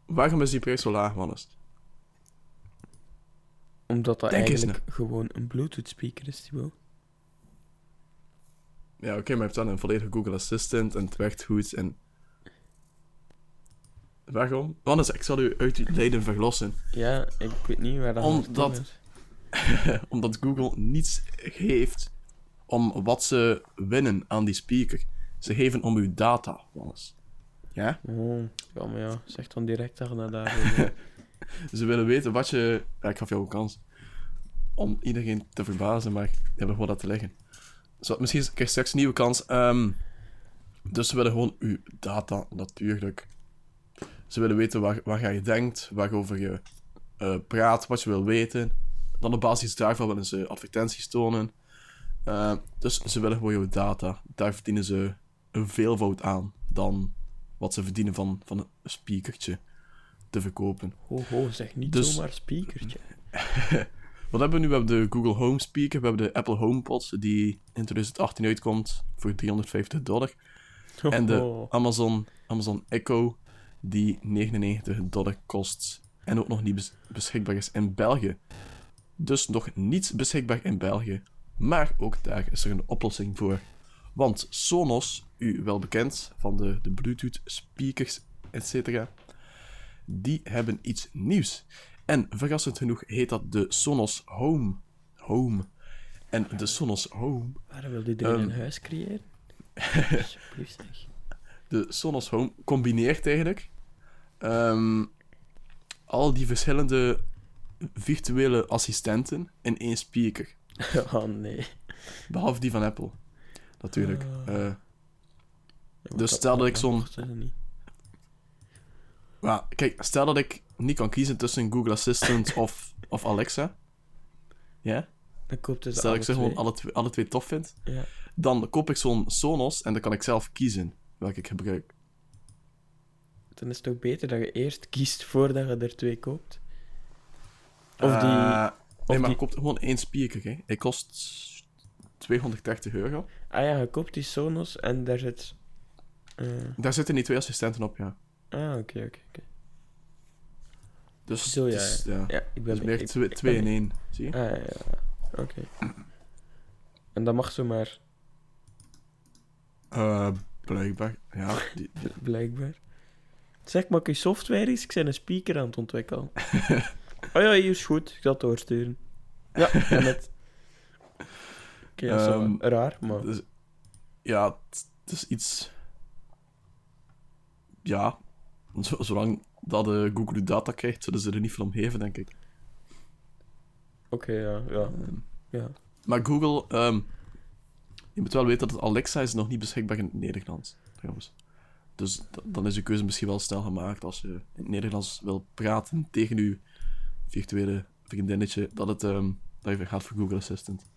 Waarom is die prijs zo laag, Wannes?
om- omdat dat
Denk
eigenlijk gewoon een Bluetooth speaker is, Thibaut.
Ja, oké, maar je hebt dan een volledige Google Assistant en het werkt goed en... Waarom? Wannes, ik zal u uit uw lijden verlossen.
Ja, ik weet niet waar dat
Omdat-. Omdat Google niets geeft om wat ze winnen aan die speaker. Ze geven om uw data, Wannes. Ja?
Oh, ja, maar ja, zeg dan direct dat daar...
Ze willen weten wat je... Ja, ik gaf jou een kans. Om iedereen te verbazen, maar die hebben gewoon dat te leggen. Zo, misschien krijg je straks een nieuwe kans. Ehm, dus ze willen gewoon uw data, natuurlijk. Ze willen weten waar, waar je denkt, waarover je eh, praat, wat je wil weten. dan op basis daarvan willen ze advertenties tonen. Eh, dus ze willen gewoon jouw data. Daar verdienen ze een veelvoud aan dan wat ze verdienen van, van een speakertje te verkopen.
Ho, ho, zeg niet
Dus-
zomaar speakertje.
Wat hebben we nu? We hebben de Google Home Speaker, we hebben de Apple HomePod, die in 2018 uitkomt voor 350 dollar. En de. Amazon, Amazon Echo, die 99 dollar kost. En ook nog niet bes- beschikbaar is in België. Dus nog niet beschikbaar in België. Maar ook daar is er een oplossing voor. Want Sonos, u wel bekend van de, de Bluetooth speakers, etc. Die hebben iets nieuws. En verrassend genoeg heet dat de Sonos Home. Home. En de Sonos Home
Waarom wil iedereen
Ehm.
een huis creëren? Alsjeblieft
de Sonos Home combineert eigenlijk ehm, al die verschillende virtuele assistenten in één speaker.
Oh nee.
Behalve die van Apple. Natuurlijk.
Ah.
Eh, Dus stel dat ik zo'n- kijk, stel dat ik niet kan kiezen tussen Google Assistant of, of Alexa. Ja?
Dan het
Stel dat ik ze gewoon alle twee, alle twee tof vind.
Ja.
Dan koop ik zo'n Sonos en dan kan ik zelf kiezen welke ik gebruik.
Dan is het toch beter dat je eerst kiest voordat je er twee koopt? Of die...
Eh, nee, maar
die-
koopt gewoon één speaker. Hè. Hij kost 230 euro.
Ah ja, je koopt die Sonos en daar zit... eh,
Daar zitten die twee assistenten op, ja.
Ah, oké, oké, oké.
Dus,
Zo, ja,
dus, ja.
Ja, ik ben...
Dus meer
ik-
twee,
ik
twee
ben-
in één. Zie je?
Ah, ja, ja. Oké. En dat mag zomaar,
Eh, blijkbaar. Ja, die, die-
blijkbaar. Zeg, maak je software is? Ik ben een speaker aan het ontwikkelen. oh ja, hier is goed. Ik zal het doorsturen. Ja, en het... Oké, dat is wel
Ehm,
raar, maar...
dus- ja, het is iets... Ja, zo- zolang dat eh, Google data krijgt, zullen ze er niet veel om geven, denk ik.
Oké, ja, ja.
Ehm,
ja.
Maar Google, ehm, je moet wel weten dat Alexa is nog niet beschikbaar in het Nederlands, trouwens. Dus dan is je keuze misschien wel snel gemaakt als je in het Nederlands wil praten tegen je virtuele vriendinnetje, dat, het, ehm, dat je gaat voor Google Assistant.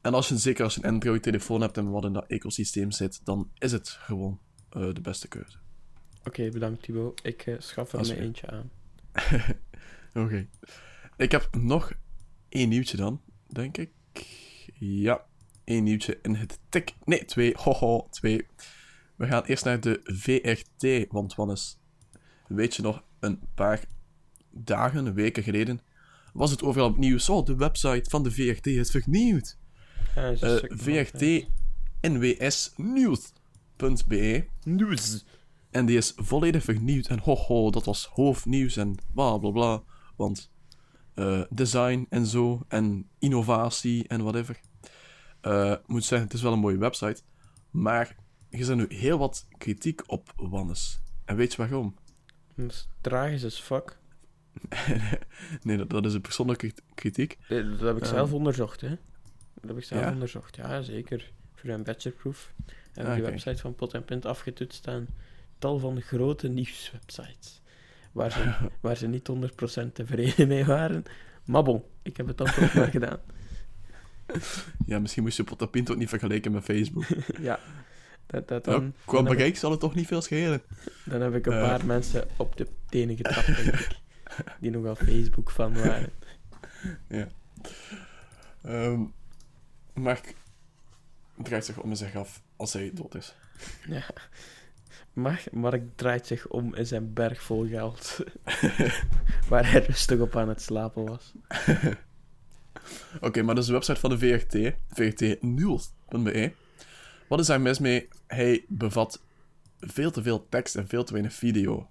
En als je, zeker als je een Android-telefoon hebt en wat in dat ecosysteem zit, dan is het gewoon eh, de beste keuze.
Oké, bedankt Thibaut. Ik eh, schaf er
je-
eentje aan.
Oké. Ik heb nog één nieuwtje dan, denk ik. Ja, één nieuwtje in het tik. Nee, twee. Hoho, twee. We gaan eerst naar de VRT, want Wannes, weet je nog, een paar dagen, weken geleden, was het overal op nieuws. Oh, de website van de VRT is vernieuwd.
Ja, is.
VRT nwsnieuws.be.
Nieuws.
En die is volledig vernieuwd. En hoho, dat was hoofdnieuws en bla bla bla. Want eh, design en zo, en innovatie en whatever. Ik moet zeggen, het is wel een mooie website. Maar er is er nu heel wat kritiek op Wannes. En weet je waarom?
Dat is tragisch as fuck.
nee, dat, dat is een persoonlijke kritiek.
Eh, Dat heb ik
Ehm.
zelf onderzocht, hè. Dat heb ik zelf
Ja?
onderzocht, ja, zeker. Voor een bachelorproof heb ik
Ah,
de website van Pot en Pint afgetoetst staan. Tal van grote nieuwswebsites. Waar ze, waar ze niet 100% tevreden mee waren. Maar bon, ik heb het dan toch maar gedaan.
Ja, misschien moest je Potapint ook niet vergelijken met Facebook.
Ja, dat, dat
Ja,
dan,
qua
dan, ik,
zal het toch niet veel schelen.
dan heb ik een
Eh.
paar mensen op de tenen getrapt, denk ik. Die nogal Facebook van waren.
Ehm Mark draait zich om en zich af als hij dood is.
Ja. Mark, Mark draait zich om in zijn berg vol geld. waar hij rustig op aan het slapen was.
Oké, maar dat is de website van de VRT, vrtnieuws.be. Wat is daar mis mee? Hij bevat veel te veel tekst en veel te weinig video.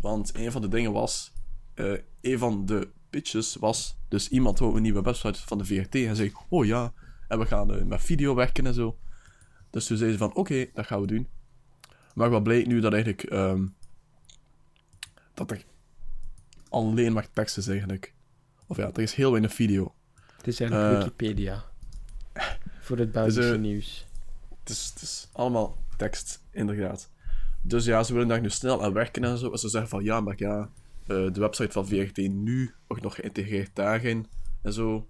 Want een van de dingen was, eh, een van de pitches was, dus iemand wou een nieuwe website van de VRT en zei, oh ja, en we gaan eh, met video werken en zo. Dus toen zei ze van, oké, dat gaan we doen. Maar wat blijkt nu dat eigenlijk, ehm, dat er alleen maar tekst is eigenlijk. Of ja, er is heel weinig video.
Het is eigenlijk
Eh.
Wikipedia. Voor het Belgische nieuws.
Het is, het is allemaal tekst, inderdaad. Dus ja, ze willen daar nu snel aan werken en zo. En ze zeggen van ja, maar ja, eh, de website van VRT nu wordt nog geïntegreerd daarin. en zo.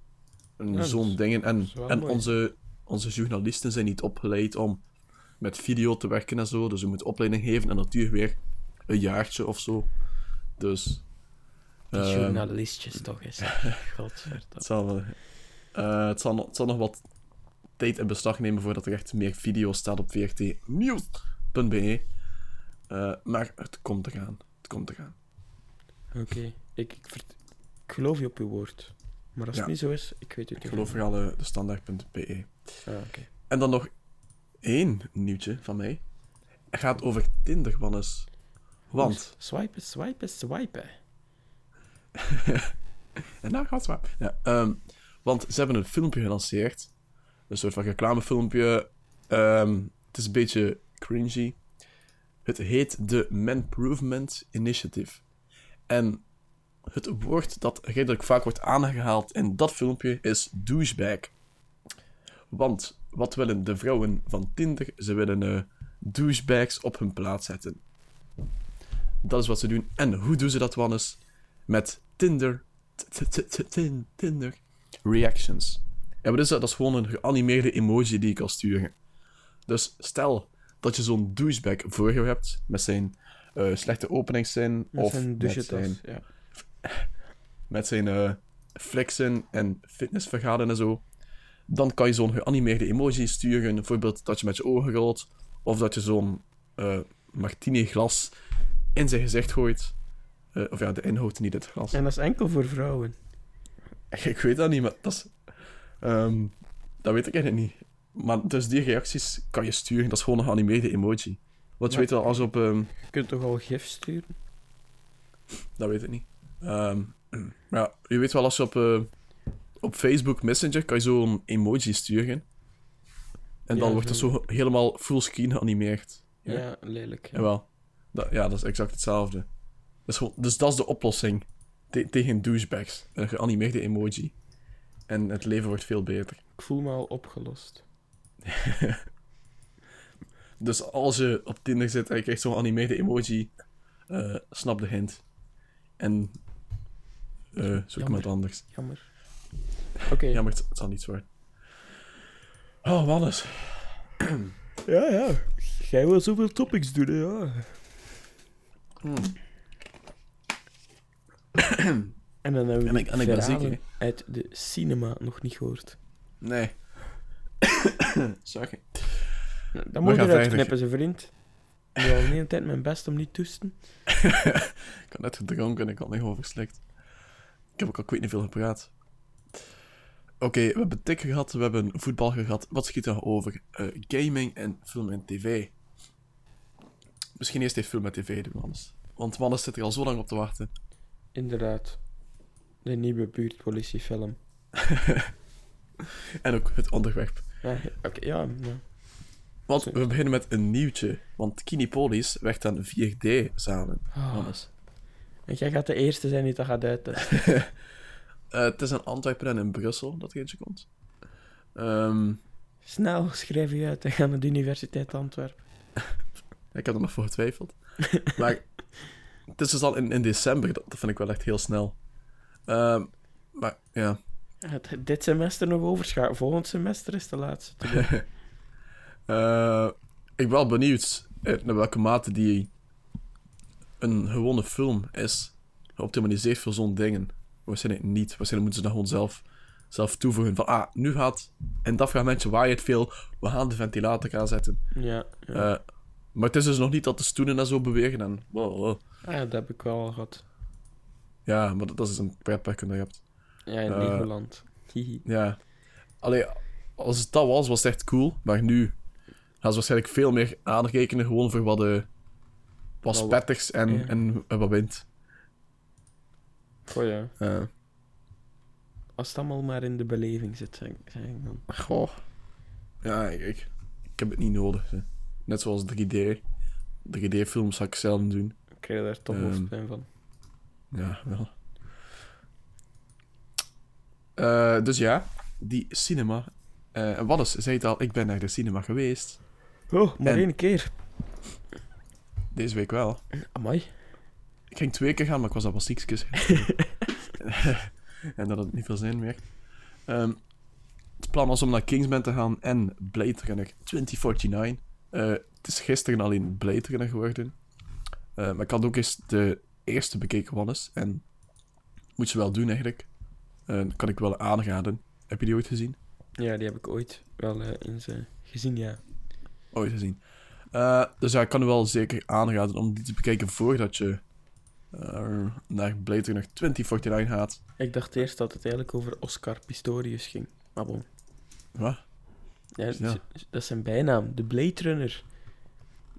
En
Ja,
zo'n dingen. En, en
mooi.
onze, onze journalisten zijn niet opgeleid om met video te werken en zo. Dus we moeten opleiding geven en dat duurt weer een jaartje of zo. Dus.
Die
ehm,
journalistjes toch eens. Godverdomme.
het, zal, eh, het, zal, het zal nog wat tijd in beslag nemen voordat er echt meer video staat op vrtnieuws.be. Eh, maar het komt eraan. Het komt eraan.
Oké, ik, ik, ik geloof je op uw woord. Maar als
Ja.
het niet zo is, ik weet het
Ik
niet.
geloof vooral eh, de standaard.be.
Ah, oké.
En dan nog één nieuwtje van mij. Het gaat over Tinder, Wannes. Want...
Swipen, swipen, swipen.
En daar gaat het waar. Ja, ehm, want ze hebben een filmpje gelanceerd. Een soort van reclamefilmpje. Ehm, het is een beetje cringy. Het heet de Manprovement Initiative. En het woord dat redelijk vaak wordt aangehaald in dat filmpje is douchebag. Want wat willen de vrouwen van Tinder? Ze willen eh, douchebags op hun plaats zetten. Dat is wat ze doen. En hoe doen ze dat, Wannes? Met Tinder Tin- Tinder reactions. Ja, wat is dat? Dat is gewoon een geanimeerde emoji die ik kan sturen. Dus stel dat je zo'n douchebag voor je hebt met zijn eh, slechte openingszin
Met
of
zijn
met zijn,
Ja.
met zijn eh, flexen en fitnessvergaden en zo, dan kan je zo'n geanimeerde emoji sturen. Bijvoorbeeld dat je met je ogen rolt of dat je zo'n eh martini-glas in zijn gezicht gooit. Of ja, de inhoud niet het glas.
En dat is enkel voor vrouwen.
Ik weet dat niet, maar dat is... ehm, dat weet ik eigenlijk niet. Maar dus die reacties kan je sturen. Dat is gewoon een geanimeerde emoji. Want je weet wel, als op... ehm,
Je kunt toch al gif sturen?
dat weet ik niet. Ehm, maar ja, je weet wel, als je op, eh, op Facebook Messenger kan je zo'n emoji sturen. En dan
Ja,
wordt dat
zo.
zo helemaal fullscreen geanimeerd.
Ja,
Ja.
lelijk. Ja.
Jawel. Dat, ja, dat is exact hetzelfde. Dat is gewoon, dus dat is de oplossing te- tegen douchebags. Een geanimeerde emoji. En het leven wordt veel beter.
Ik voel me al opgelost.
Dus als je op Tinder zit en je krijgt zo'n animeerde emoji, eh, snap de hint. En eh, zoek
Jammer.
iemand anders.
Jammer. Oké.
Ja, maar het, het zal niet worden. Oh, Wannes.
Ja, ja. Jij wil zoveel topics doen, hè, ja. en dan hebben we
En ik-
die
en ik ben ziek,
uit de cinema nog niet gehoord.
Nee. Sorry.
Dan moet je eruit knippen, zijn vriend. Ik doe al de hele tijd mijn best om niet te toesten.
Ik had net gedronken en ik had me gewoon verslikt. Ik heb ook al ik weet niet veel gepraat. Oké, we hebben tik gehad, we hebben voetbal gehad. Wat schiet er over? Eh, gaming en film en tv. Misschien eerst even film en tv doen, Wannes. Want Wannes zit er al zo lang op te wachten.
Inderdaad. De nieuwe buurtpolitiefilm.
En ook het onderwerp.
Ja, Oké, ja. ja.
Want we beginnen met een nieuwtje. Want Kinepolis werkt aan 4D-zalen.
Ah. En jij gaat de eerste zijn die dat gaat uittesten.
Eh, het is in Antwerpen en in Brussel dat er eentje komt. Ehm,
Snel, schrijf je uit en ga naar de Universiteit Antwerpen.
ik heb er nog voor getwijfeld. maar het is dus al in, in december. Dat, dat vind ik wel echt heel snel. Ehm, maar ja.
Het, dit semester nog overschakelen. Volgend semester is de laatste. te.
Eh, ik ben wel benieuwd eh, naar welke mate die een gewone film is geoptimaliseerd voor zo'n dingen. Waarschijnlijk niet. Waarschijnlijk moeten ze dat gewoon zelf, zelf toevoegen. Van, ah, nu gaat in dat fragmentje waait het veel. We gaan de ventilator aanzetten.
ja, ja.
Eh, maar het is dus nog niet dat de stoelen en zo bewegen. En, wow, wow.
Ah, ja, dat heb ik wel al gehad.
Ja, maar dat, dat is een pretpark dat je hebt.
Ja, in
Eh,
Legoland. Hihi.
Ja. Allee, als het dat was, was het echt cool. Maar nu gaan ze waarschijnlijk veel meer aanrekenen. Gewoon voor wat, de wat
Wel-
spetters en,
ja.
en, en wat wind.
Goh ja.
Eh,
Als het allemaal maar in de beleving zit, zeg, ik dan.
goh. Ja, ik, ik, ik heb het niet nodig. hè. Net zoals 3D. 3D-films zou ik zelden doen.
Ik krijg daar toch
Ehm.
hoofdpijn van.
Ja, wel. Eh, dus ja, die cinema. Eh en Wannes zei het al, ik ben naar de cinema geweest.
Oh, maar
en-
één keer.
Deze week wel.
Amai.
Ik ging twee keer gaan, maar ik was al wat ziekjes. en dat het niet veel zin meer. Ehm, het plan was om naar Kingsman te gaan en Blade Runner 2049. Eh, het is gisteren alleen Blade Runner geworden. Eh, maar ik had ook eens de eerste bekeken Wannes. En moet je wel doen eigenlijk. Eh, kan ik wel aanraden. Heb je die ooit gezien?
Ja, die heb ik ooit wel eh, eens gezien, ja.
Ooit gezien. Eh, dus ja, ik kan wel zeker aanraden om die te bekijken voordat je eh, naar Blade Runner 2049 gaat.
Ik dacht eerst dat het eigenlijk over Oscar Pistorius ging. Maar bon.
Wat?
Ja, dat is zijn bijnaam, de Blade Runner.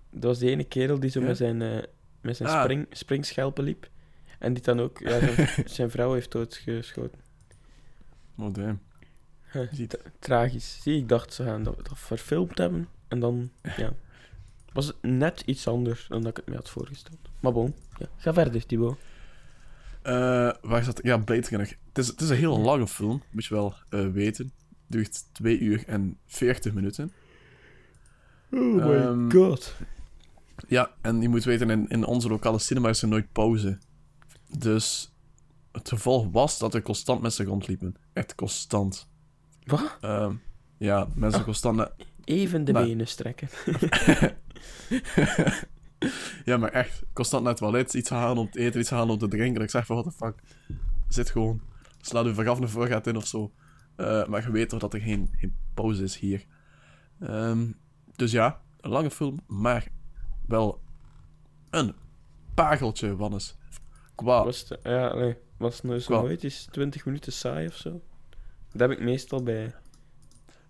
Dat was die ene kerel die zo
Ja?
met zijn, met zijn
Ah.
spring, springschelpen liep. En die dan ook ja, zijn, zijn vrouw heeft doodgeschoten.
Oh, damn. Ziet.
tragisch. Zie, ik dacht ze gaan dat, dat verfilmd hebben. En dan, ja. Was het net iets anders dan dat ik het me had voorgesteld. Maar bon, ja. ga verder, Thibaut.
Eh, waar zat Ja, Blade Runner. Het is, het is een heel lange film, moet je wel eh, weten. Het duurt 2 uur en 40 minuten.
Oh
my Ehm,
god.
Ja, en je moet weten, in, in onze lokale cinema is er nooit pauze. Dus het gevolg was dat er constant mensen rondliepen. Echt constant.
Wat?
Ehm, ja, mensen
Ah.
constant... na-
Even de benen strekken.
ja, maar echt. Constant naar het toilet, iets halen om te eten, iets halen om te drinken. Ik zeg van, what the fuck. Zit gewoon. Sla je vergaf naar voren gaat in of zo. Eh, maar je weet toch dat er geen, geen pauze is hier. Ehm, dus ja, een lange film, maar wel een pageltje, Wannes. Qua...
Was het, ja, allee, was het nou zo nooit eens 20 minuten saai of zo? Dat heb ik meestal bij.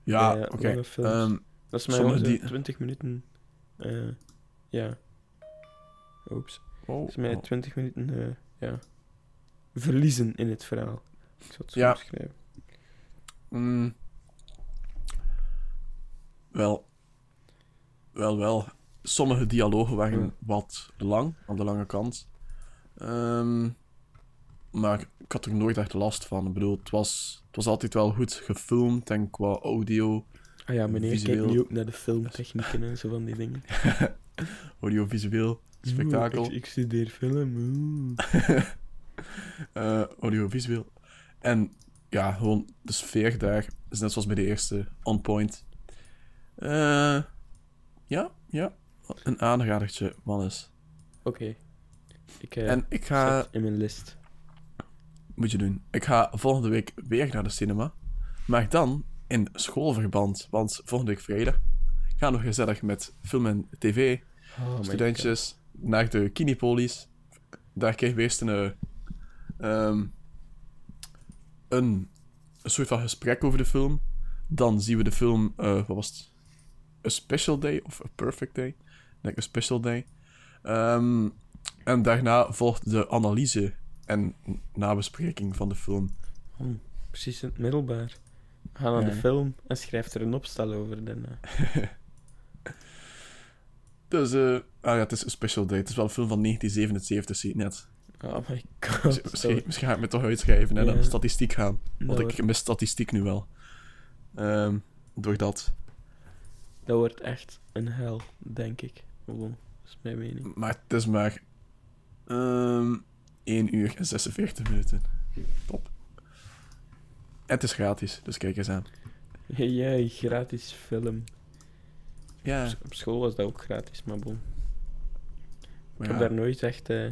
Ja,
eh,
oké.
films.
Ehm,
Dat is mij
sommige
gewoon zo
die-
20 minuten. eh ja. Oeps.
oh,
Dat is mij
oh.
20 minuten. eh, ja. Verliezen in het verhaal. Ik zal het zo
Ja.
beschrijven.
Mm. Wel. Wel, wel. Sommige dialogen waren
Ja.
wat lang, aan de lange kant. Ehm, maar ik had er nooit echt last van. Ik bedoel, het was, het was altijd wel goed gefilmd en qua audio,
Ah ja, meneer
Visueel.
kijkt nu ook naar de filmtechnieken en zo van die dingen.
audiovisueel, spektakel.
Oeh, ik, ik studeer film.
eh audiovisueel. En ja, gewoon de sfeer daar is net zoals bij de eerste on point. Eh, ja, ja. Een aanradertje, Wannes.
Oké. Ik eh
En ik ga,
in mijn list.
moet je doen, ik ga volgende week weer naar de cinema. Maar dan in schoolverband. Want volgende week vrijdag gaan we gezellig met film en tv,
Oh
studentjes, naar de Kinepolis. Daar krijgen we eerst een, ehm, een, een soort van gesprek over de film. Dan zien we de film, eh, wat was het? A Special Day of A Perfect Day? Ik denk A Special Day. Ehm, en daarna volgt de analyse en nabespreking van de film.
Oh, precies in het middelbaar. Ga naar
Ja.
de film en schrijf er een opstel over. Dan.
Dus, eh, ah ja, het is A Special Day. Het is wel een film van 1977, zie je net.
Oh my
Dus
god.
misschien, ga ik me toch uitschrijven en
Ja.
naar statistiek gaan. Want
dat,
ik mis statistiek nu wel. Ehm, door dat.
dat wordt echt een hel, denk ik. Gewoon, dat is mijn mening.
Maar het is maar... ehm 1 uur en 46 minuten. Top. Het is gratis, dus kijk eens aan.
Jij, gratis film.
Ja,
Op school was dat ook gratis, maar bon.
maar
Ik heb
ja.
daar nooit echt eh,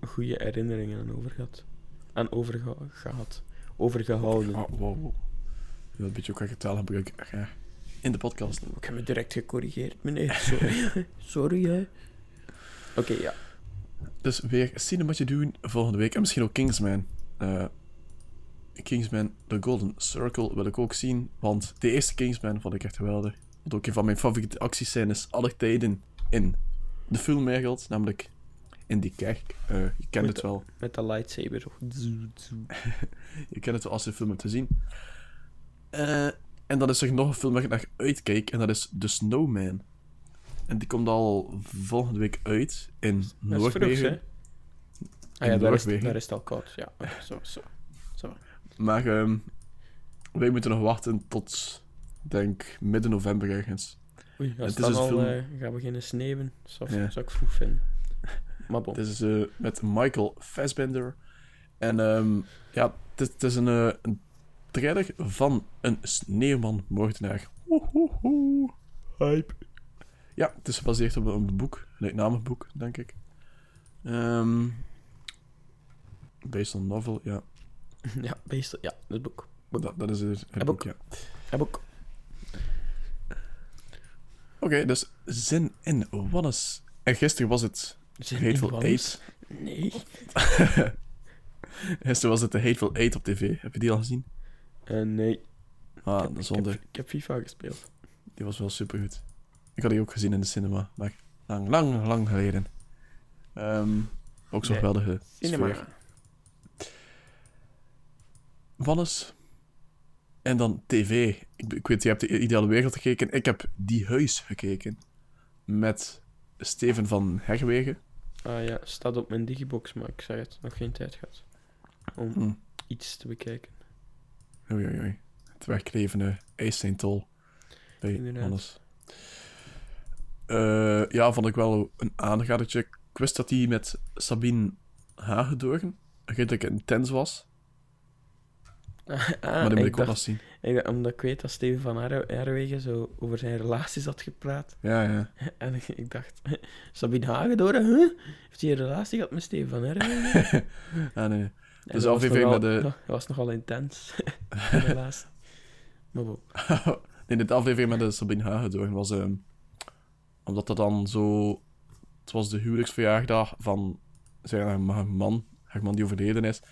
goede herinneringen aan over gehad. Aan overge gehad. Overgehouden.
Oh, wow, wow. Een beetje ook qua taalgebruik ja, in de podcast.
Ik heb me direct gecorrigeerd, meneer. Sorry. Sorry, hè. Oké, ja.
Dus weer cinematje doen volgende week. En misschien ook Kingsman. Eh, Kingsman The Golden Circle wil ik ook zien. Want de eerste Kingsman vond ik echt geweldig. Wat ook een van mijn favoriete actiescènes aller tijden in de film eigenlijk. Namelijk in die kerk. Eh, je kent
Met
het wel.
Met de lightsaber.
Je kent het wel als je de film hebt gezien. Eh, en dan is er nog een film waar ik naar uitkijk. En dat is The Snowman. En die komt al volgende week uit in
Dat is vroeg, hè?
Noorwegen.
Ah ja, daar is, daar is het al koud. Ja, zo, zo. zo.
Maar ehm, wij moeten nog wachten tot, denk midden november ergens.
Oei, als
Het is
al
film-
eh, gaat beginnen sneeuwen, zou,
Ja.
zou ik vroeg vinden. Maar bon.
Het is eh, met Michael Fassbender En ehm, ja, het is, het is een, eh, een trailer van een sneeuwman-moordenaar. Woehoehoe. Hype. Ja, het is gebaseerd op een, boek, een gelijknamig boek, denk ik. Ehm based on novel, ja.
Ja, beest, ja, het boek.
Dat, dat is het, het boek, ja.
Heb ook.
Oké, dus zin in Wannes. En gisteren was het
Zin in
Hateful? Eight.
Nee.
Gisteren was het de Hateful Eight op tv. Heb je die al gezien?
Eh, nee.
Ah,
ik, heb,
zonde.
ik, heb, ik heb FIFA gespeeld.
Die was wel supergoed. Ik had die ook gezien in de cinema, maar lang, lang, lang geleden. Ehm, ook zo'n
Nee.
geweldige
Cinema.
sfeer. Wannes. En dan tv. Ik, ik weet, je hebt de Ideale Wereld gekeken. Ik heb Die Huis gekeken. Met Steven van Herwegen.
Ah ja, staat op mijn digibox, maar ik zeg het, nog geen tijd gehad. Om
Hm.
iets te bekijken.
Oei, oei, oei. Het wegklevende IJsseintol bij
Inderdaad.
Wannes. Eh, ja, vond ik wel een aanradertje. Ik wist dat hij met Sabine Hagedoorn redelijk intens was.
Ah,
maar die moet ik,
dacht,
nog zien.
ik, omdat ik weet dat Steven van Herwe- Herwegen zo over zijn relaties had gepraat.
Ja, ja.
En ik, ik dacht, Sabine Hagedoor, huh? Heeft hij een relatie gehad met Steven van Herwegen?
ah, nee. Dus aflevering met de-
was nogal intens, relatie. Maar bon.
nee, de aflevering met de Sabine Hagedoorn was... ehm, omdat dat dan zo... Het was de huwelijksverjaardag van zijn man. Haar man die overleden is.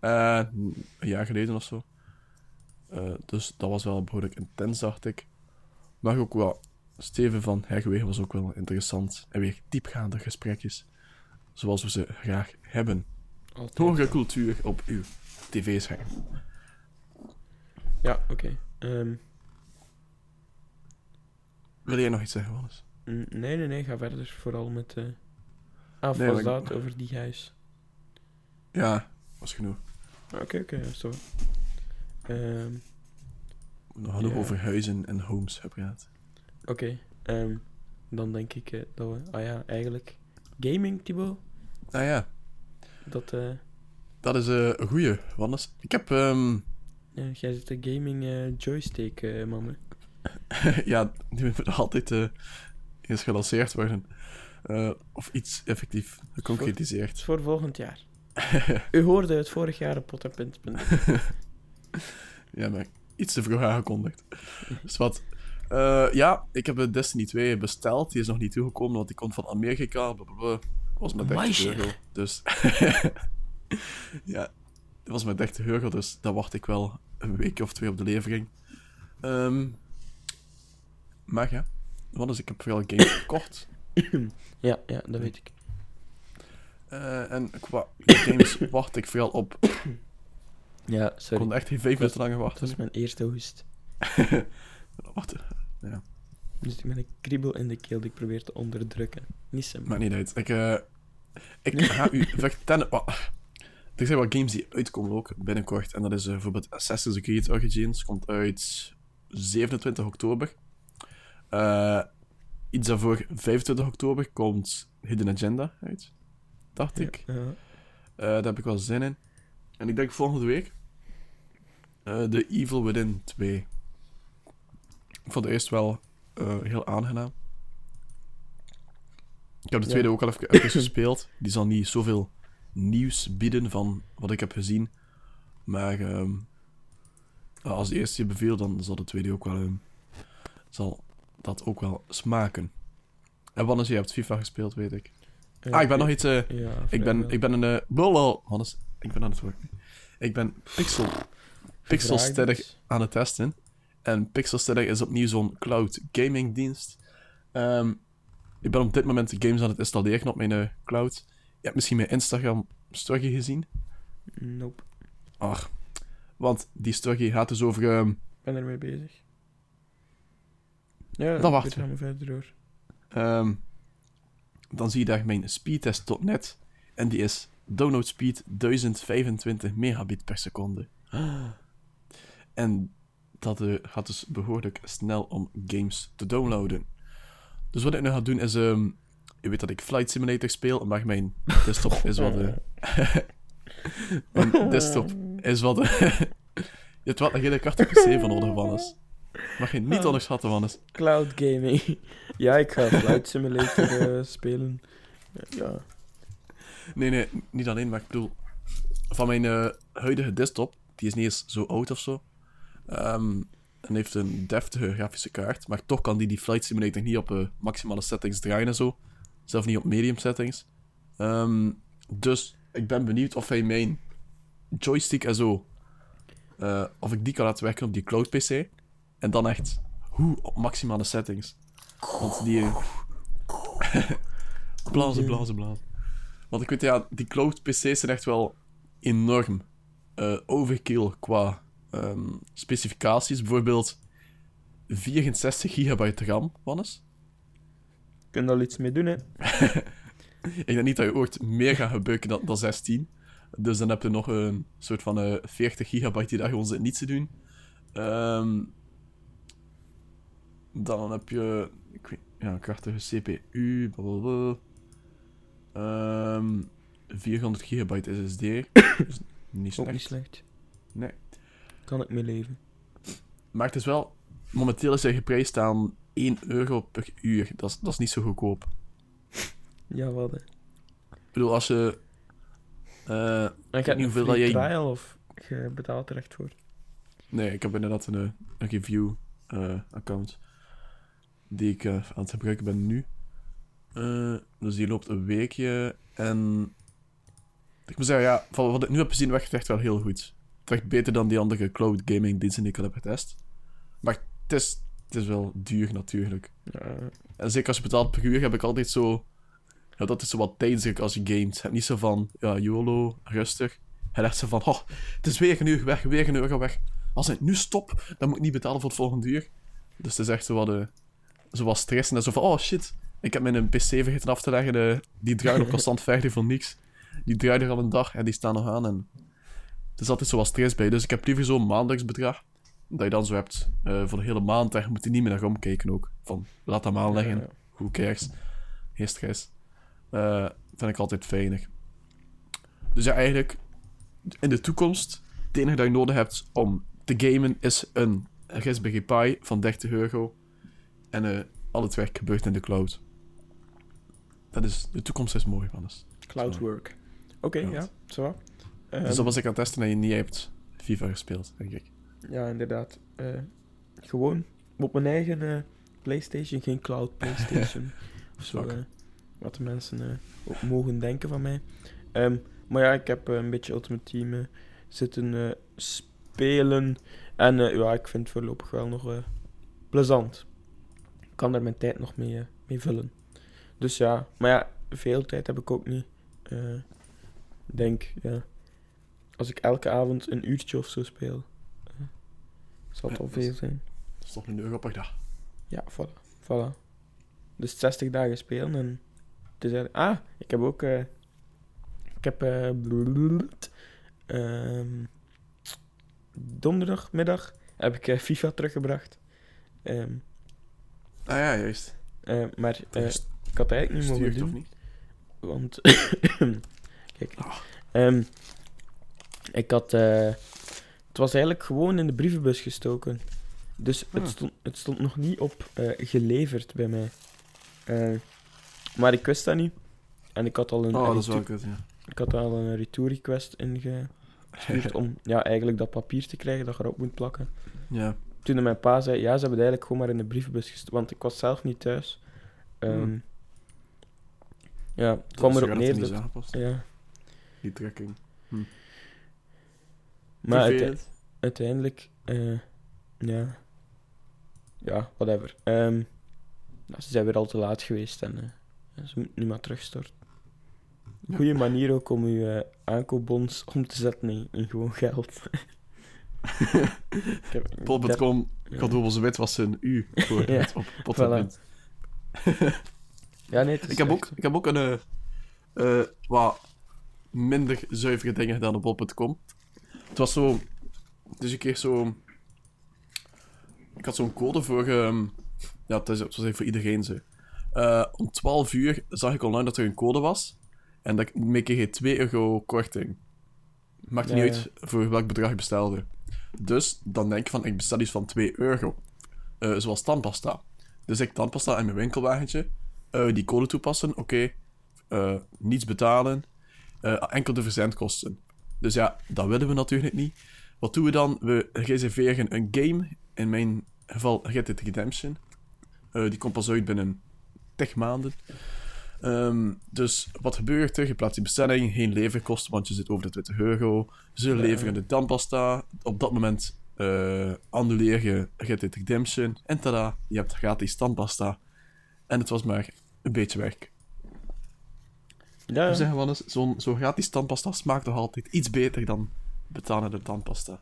Eh, een jaar geleden of zo. Eh, dus dat was wel behoorlijk intens, dacht ik. Maar ook wel... Steven van Herwegen was ook wel interessant. En weer diepgaande gesprekjes. Zoals we ze graag hebben.
Altijd.
Hogere cultuur op uw tv-scherm.
Ja, oké. Ehm,
Wil jij nog iets zeggen, Wannes?
mm, nee, nee, nee, ga verder. Vooral met... eh Ah,
Nee,
was
ik-
over die huis?
Ja, was genoeg.
Ah, Oké, oké, ja, zo.
Nog genoeg
Ja.
over huizen en homes gepraat.
Oké, ehm, dan denk ik eh, dat we... Ah ja, eigenlijk... Gaming, Thibaut?
Ah ja,
Dat... eh
dat is eh, een goeie, Wannes. Ik heb... ehm,
ja, jij zit de gaming eh, joystick, man. hè?
ja, die moet altijd eens gelanceerd worden. Of iets effectief geconcretiseerd.
is voor volgend jaar. U hoorde het vorig jaar op Pot en Pint. punt.
ja, maar iets te vroeg aangekondigd. Dus wat... Ja, ik heb de Destiny 2 besteld. Die is nog niet toegekomen, want die komt van Amerika. Blablabla. Was met 30
Meisje.
euro. Dus... ja, dat was met 30 euro, dus daar wacht ik wel een week of twee op de levering. Ehm, maar ja, wat is, ik heb veel games gekocht.
Ja, ja, dat weet ik.
Eh, en qua games wacht ik vooral op.
Ja,
Ik
sorry.
kon echt geen vijf minuten langer
Dat
wachten.
is mijn eerste hoest.
Wacht,
Dus ik ben een kriebel in de keel die ik probeer te onderdrukken. Niet simpel.
maakt niet uit. Ik, eh, ik ga u vertellen. wat- Er zijn wat games die uitkomen ook binnenkort. En dat is eh, bijvoorbeeld Assassin's Creed Origins. Komt uit 27 oktober. Eh, iets daarvoor, 25 oktober, komt Hidden Agenda uit. Dacht ik.
Ja.
Eh, daar heb ik wel zin in. En ik denk volgende week. The Evil Within 2. Ik vond de eerste wel heel aangenaam. Ik heb de
Ja.
tweede ook al even, even gespeeld. Die zal niet zoveel nieuws bieden van wat ik heb gezien. Maar ehm, als de eerste je beviel, dan zal de tweede ook wel, ehm, zal dat ook wel smaken. En Wannes, je hebt FIFA gespeeld, weet ik.
Eh,
Ah, ik ben nog iets... eh,
Ja,
ik ben, ik ben een... Lol, Hannes, ik ben aan het woord. Ik ben Pixel, Pixelsteady
dus.
aan het testen. En Pixelsteady is opnieuw zo'n cloud gaming dienst. Ehm, ik ben op dit moment games aan het installeren op mijn eh, cloud. Je hebt misschien mijn Instagram story gezien.
Nope.
Ach, want die story gaat dus over... ehm,
Ik ben ermee bezig. Ja,
Dan wachten
we. verder door.
ehm, dan zie je daar mijn speedtest.net. En die is download speed 1025 megabit per seconde. En dat eh, gaat dus behoorlijk snel om games te downloaden. Dus wat ik nu ga doen is... ehm je weet dat ik Flight Simulator speel, maar mijn desktop is wat... eh, Mijn desktop is wat... je hebt wat een hele krachtige PC van nodig, Wannes. Mag je niet onderschatten, Wannes.
Cloud gaming. ja, ik ga Flight Simulator eh, spelen. Ja.
Nee, nee, niet alleen, maar ik bedoel... Van mijn eh, huidige desktop, die is niet eens zo oud of zo. ehm, heeft een deftige grafische kaart, maar toch kan die die Flight Simulator niet op eh, maximale settings draaien en zo. Zelf niet op medium settings. Ehm, dus ik ben benieuwd of hij mijn joystick en zo... eh, of ik die kan laten werken op die cloud PC. En dan echt, hoe op maximale settings. Want die... eh, blazen, blazen, blazen. Want ik weet, ja, die cloud PC's zijn echt wel enorm overkill qua ehm, specificaties. Bijvoorbeeld 64 gigabyte RAM, Wannes.
Kun je al iets mee doen, hè?
Ik denk niet dat je ooit meer gaat gebruiken dan, dan 16. Dus dan heb je nog een soort van eh 40 gigabyte die daar gewoon zit niets te doen. Ehm, dan heb je ik weet, ja, een krachtige CPU. blablabla. Ehm 400 gigabyte SSD. dus niet
Ook
slecht.
niet slecht.
Nee.
Kan ik mee leven.
Maar het is wel... Momenteel is hij geprijsd aan 1 euro per uur. Dat is, dat is niet zo goedkoop.
Ja, wat, hè.
Ik bedoel, als je... eh,
En je
niet hoeveel jij-
trial of je betaalt er echt voor?
Nee, ik heb inderdaad een, eh, een review-account die ik eh, aan het gebruiken ben nu. Eh, dus die loopt een weekje en ik moet zeggen, ja, van wat ik nu heb gezien werkt het echt wel heel goed. Het werkt beter dan die andere cloud gaming diensten die ik al heb getest. Maar het is, het is wel duur natuurlijk.
Ja,
En zeker als je betaalt per uur heb ik altijd zo... Ja, dat is zo wat tijdsdruk als je gamet. Je hebt niet zo van, ja, YOLO, rustig. Hij legt zo van, oh, het is weer een uur weg, weer een euro weg. Als ik nu stop, dan moet ik niet betalen voor het volgende uur. Dus het is echt zo wat, eh, zo wat stress. En zo van, oh shit, ik heb mijn PC vergeten af te leggen. eh, die draaien op constant 50 voor niks. Die draaien er al een dag en die staan nog aan. En er is altijd zo wat stress bij. Dus ik heb liever zo'n maandelijksbedrag. Dat je dan zo hebt eh, voor de hele maand. Je moet er niet meer naar omkijken ook. Van, laat hem aanleggen.
Ja, ja.
Who cares? Geen stress. Eh, vind ik altijd fijner. Dus ja, eigenlijk, in de toekomst, het enige dat je nodig hebt om te gamen is een Raspberry Pi van 30 euro. En eh, al het werk gebeurt in de cloud. Dat is, de toekomst is mooi, Hannes.
Cloudwork. Oké,
Ja.
ja, zo. Ehm,
dus dat was ik aan het testen en je niet hebt FIFA gespeeld, denk ik.
Ja, inderdaad. Eh, gewoon op mijn eigen eh, PlayStation, geen cloud PlayStation. of zo. Eh, wat de mensen ook mogen denken van mij. Ehm, maar ja, ik heb een beetje Ultimate Team zitten spelen. En ja, ik vind het voorlopig wel nog plezant. Ik kan daar mijn tijd nog mee, mee vullen. Dus ja, maar ja, veel tijd heb ik ook niet. Ik denk, ja. Als ik elke avond een uurtje of zo speel, eh, zal het
Ja,
al veel zijn.
Dat is toch een euro per dag.
Ja, voilà. voilà. Dus 60 dagen spelen en... Het is eigenlijk- ah, ik heb ook... eh, ik heb... eh, ehm, donderdagmiddag heb ik FIFA teruggebracht. Ehm,
Ah ja, juist.
maar ik had eigenlijk niet mogen
Gestuurd of
doen.
niet?
Want... Kijk. Ehm, ik had... eh, het was eigenlijk gewoon in de brievenbus gestoken. Dus het,
Ah.
stond, het stond nog niet op eh, geleverd bij mij. Eh, maar ik wist dat niet. En ik had al een,
Oh, dat is wel ja.
ik had al een retour request ingestuurd om ja, eigenlijk dat papier te krijgen dat je erop moet plakken.
ja.
Toen mijn pa zei, ja, ze hebben het eigenlijk gewoon maar in de brievenbus gestoken. Want ik was zelf niet thuis.
Hmm.
Ja, het kwam erop neer dat... Ja,
Die trekking.
Maar uite- uiteindelijk... eh, ja... Ja, whatever. Nou, ze zijn weer al te laat geweest en eh, ze moeten nu maar terugstorten. Goede manier ook om uw eh, aankoopbons om te zetten in, in gewoon geld.
Pol.com zo wit was een U voor
Ja,
het op.
Ja, nee, het is
Ik heb
echt-
ook, ik heb ook een eh, wat minder zuivere dingen gedaan op bol.com. Het was zo... Dus ik kreeg zo... Ik had zo'n code voor... ehm, ja, het, is, het was even voor iedereen zo. Eh, om 12 uur zag ik online dat er een code was. En dat ik kreeg je 2 euro korting. Maakt
Ja,
niet
ja.
uit voor welk bedrag je bestelde. Dus dan denk je van, ik bestel iets van 2 euro. Eh, zoals tandpasta. Dus ik tandpasta in mijn winkelwagentje. eh, die code toepassen, oké. Niets betalen. enkel de verzendkosten. Dus ja, dat willen we natuurlijk niet. Wat doen we dan? We reserveren een game. In mijn geval Red Dead Redemption. Eh, die komt pas uit binnen 10 maanden. Ehm, dus wat gebeurt er? Je plaatst die bestelling, geen leverkosten, want je zit over de 20 euro. Ze leveren de tandpasta. Op dat moment eh annuleer je Red Dead Redemption. En tada, je hebt gratis tandpasta. En het was maar een beetje werk.
Ja,
We zeggen zo'n zo gratis tandpasta smaakt toch altijd iets beter dan betalen de tandpasta.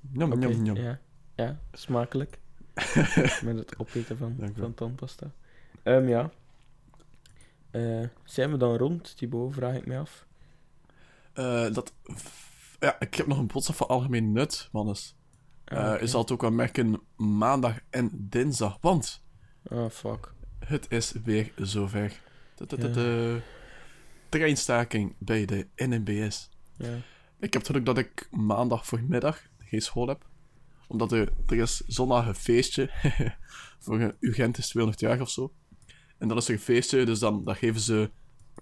Njam,
Oké,
njam, njam.
ja. ja, smakelijk. Met het opeten van, van tandpasta. Ehm, ja. Eh, zijn we dan rond, Thibaut? Vraag ik me af.
Eh, dat... Ja, ik heb nog een boodschap van algemeen nut, mannes.
Ah.
Je zal het ook wel merken maandag en dinsdag, want
Ah, fuck.
het is weer zover. De, treinstaking bij de NMBS.
Ja.
Ik heb het geluk dat ik maandag voormiddag geen school heb. Omdat er, er is zondag een feestje voor een UGent is 200 jaar of zo. En dan is er een feestje, dus dan, dan geven ze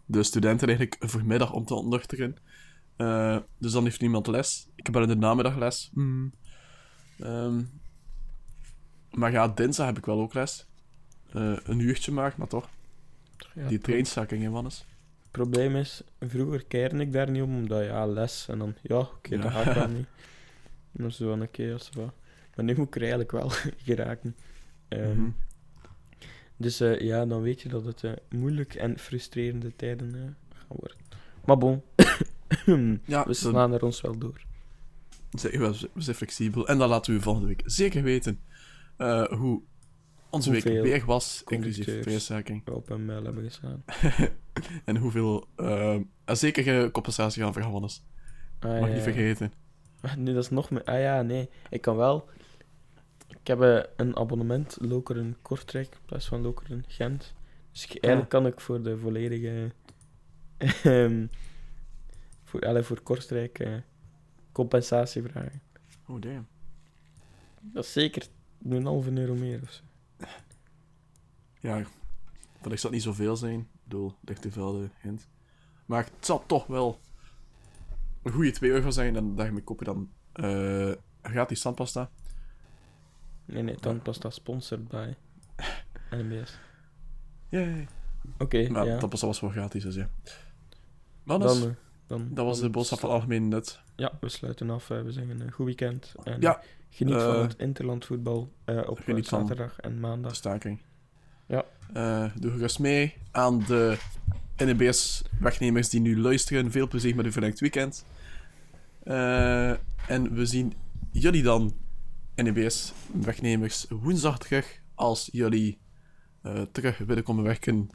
de studenten eigenlijk een voormiddag om te ontnuchteren. Eh, dus dan heeft niemand les. Ik heb wel in de namiddag les. Hmm. Ehm, maar ja, dinsdag heb ik wel ook les. Eh, een uurtje maar, maar toch.
Ja,
Die treinstaking in Wannes.
Het probleem is, vroeger keerde ik daar niet om, omdat ja, les en dan, ja, oké,
Ja.
dat ga ik niet. Dan zo wel een keer, als wat. Maar nu moet ik er eigenlijk wel geraken. Ehm,
Mhm.
Dus eh, ja, dan weet je dat het eh, moeilijk en frustrerende tijden eh, gaan worden. Maar bon,
Ja,
we
dan-
slaan er ons wel door.
Zeg, we we zijn flexibel. En dan laten we u volgende week zeker weten eh, hoe onze week weer was, inclusief prijszaking.
Op een mail hebben gestaan.
en hoeveel eh, zeker eh, compensatie gaan vergaan is.
Ah,
Mag
ja.
niet vergeten.
Ah, Nee, dat is nog meer. Ah ja, nee. Ik kan wel. Ik heb eh, een abonnement Lokeren Kortrijk in plaats van Lokeren Gent. Dus ik- eigenlijk kan ik voor de volledige. ehm, voor, allee, voor Kortrijk eh, compensatie vragen.
Oh, damn.
Dat is zeker een halve euro meer of zo.
Ja, wellicht zal het niet zoveel zijn. Ik bedoel, ligt te veel de hint. Maar het zal toch wel een goede 2 euro zijn. En daarmee koop je dan eh gratis tandpasta.
Nee, nee, dan past dat sponsored bij NMBS.
Yay.
Oké,
Maar
ja.
tandpasta was wel gratis, dus ja. Maar
Dan, eh, dan,
dat was de boodschap van algemeen nut.
Ja, we sluiten af. eh, We zeggen een goed weekend. En
Ja,
geniet van het interlandvoetbal eh op zaterdag en
de
maandag.
staking.
Ja.
Eh, doe gerust mee aan de NBS-wegnemers die nu luisteren. Veel plezier met uw verlengd weekend. Eh, en we zien jullie dan, NBS-wegnemers, woensdag terug. Als jullie eh, terug willen komen werken,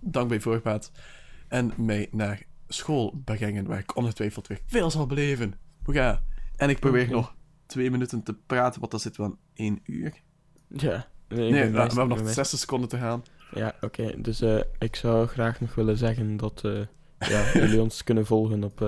dank bij voorbaat. En mij naar school brengen, waar ik ongetwijfeld weer veel zal beleven. Hoera. En ik probeer nog twee minuten te praten, want dan zit wel een uur.
Ja. Nee,
we, hebben
ben
nog
blij.
60 seconden te gaan.
Ja, oké. Dus eh, ik zou graag nog willen zeggen dat eh, ja, jullie ons kunnen volgen op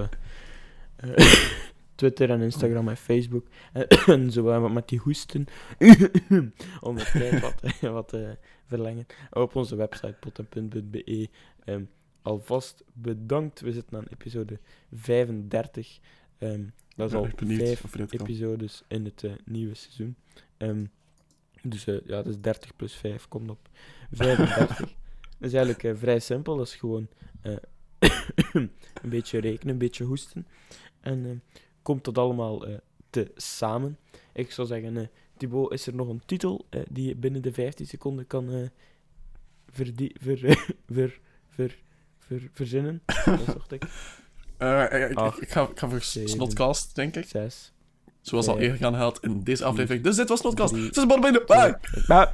eh, Twitter en Instagram en Facebook. En zo met die hoesten. om de tijd wat, wat te verlengen. Op onze website potten.be. Ehm, alvast bedankt. We zitten aan episode 35. Ehm, dat is al vijf episodes in het nieuwe seizoen. Ehm, dus eh, ja, dus 30 plus 5 komt op 35. dat is eigenlijk eh, vrij simpel. Dat is gewoon eh, een beetje rekenen, een beetje hoesten. En komt dat allemaal te samen. Ik zou zeggen, Thibaut, is er nog een titel die je binnen de 15 seconden kan verdie- ver, ver, ver, ver, verzinnen? Dat zocht ik.
Ik, ik, ik ga, ik ga voor denk ik.
Zes.
Zoals al eerder aangehaald in deze aflevering. Dus dit was Snodcast.
drie,
Zes ballen binnen. Bye!
Maar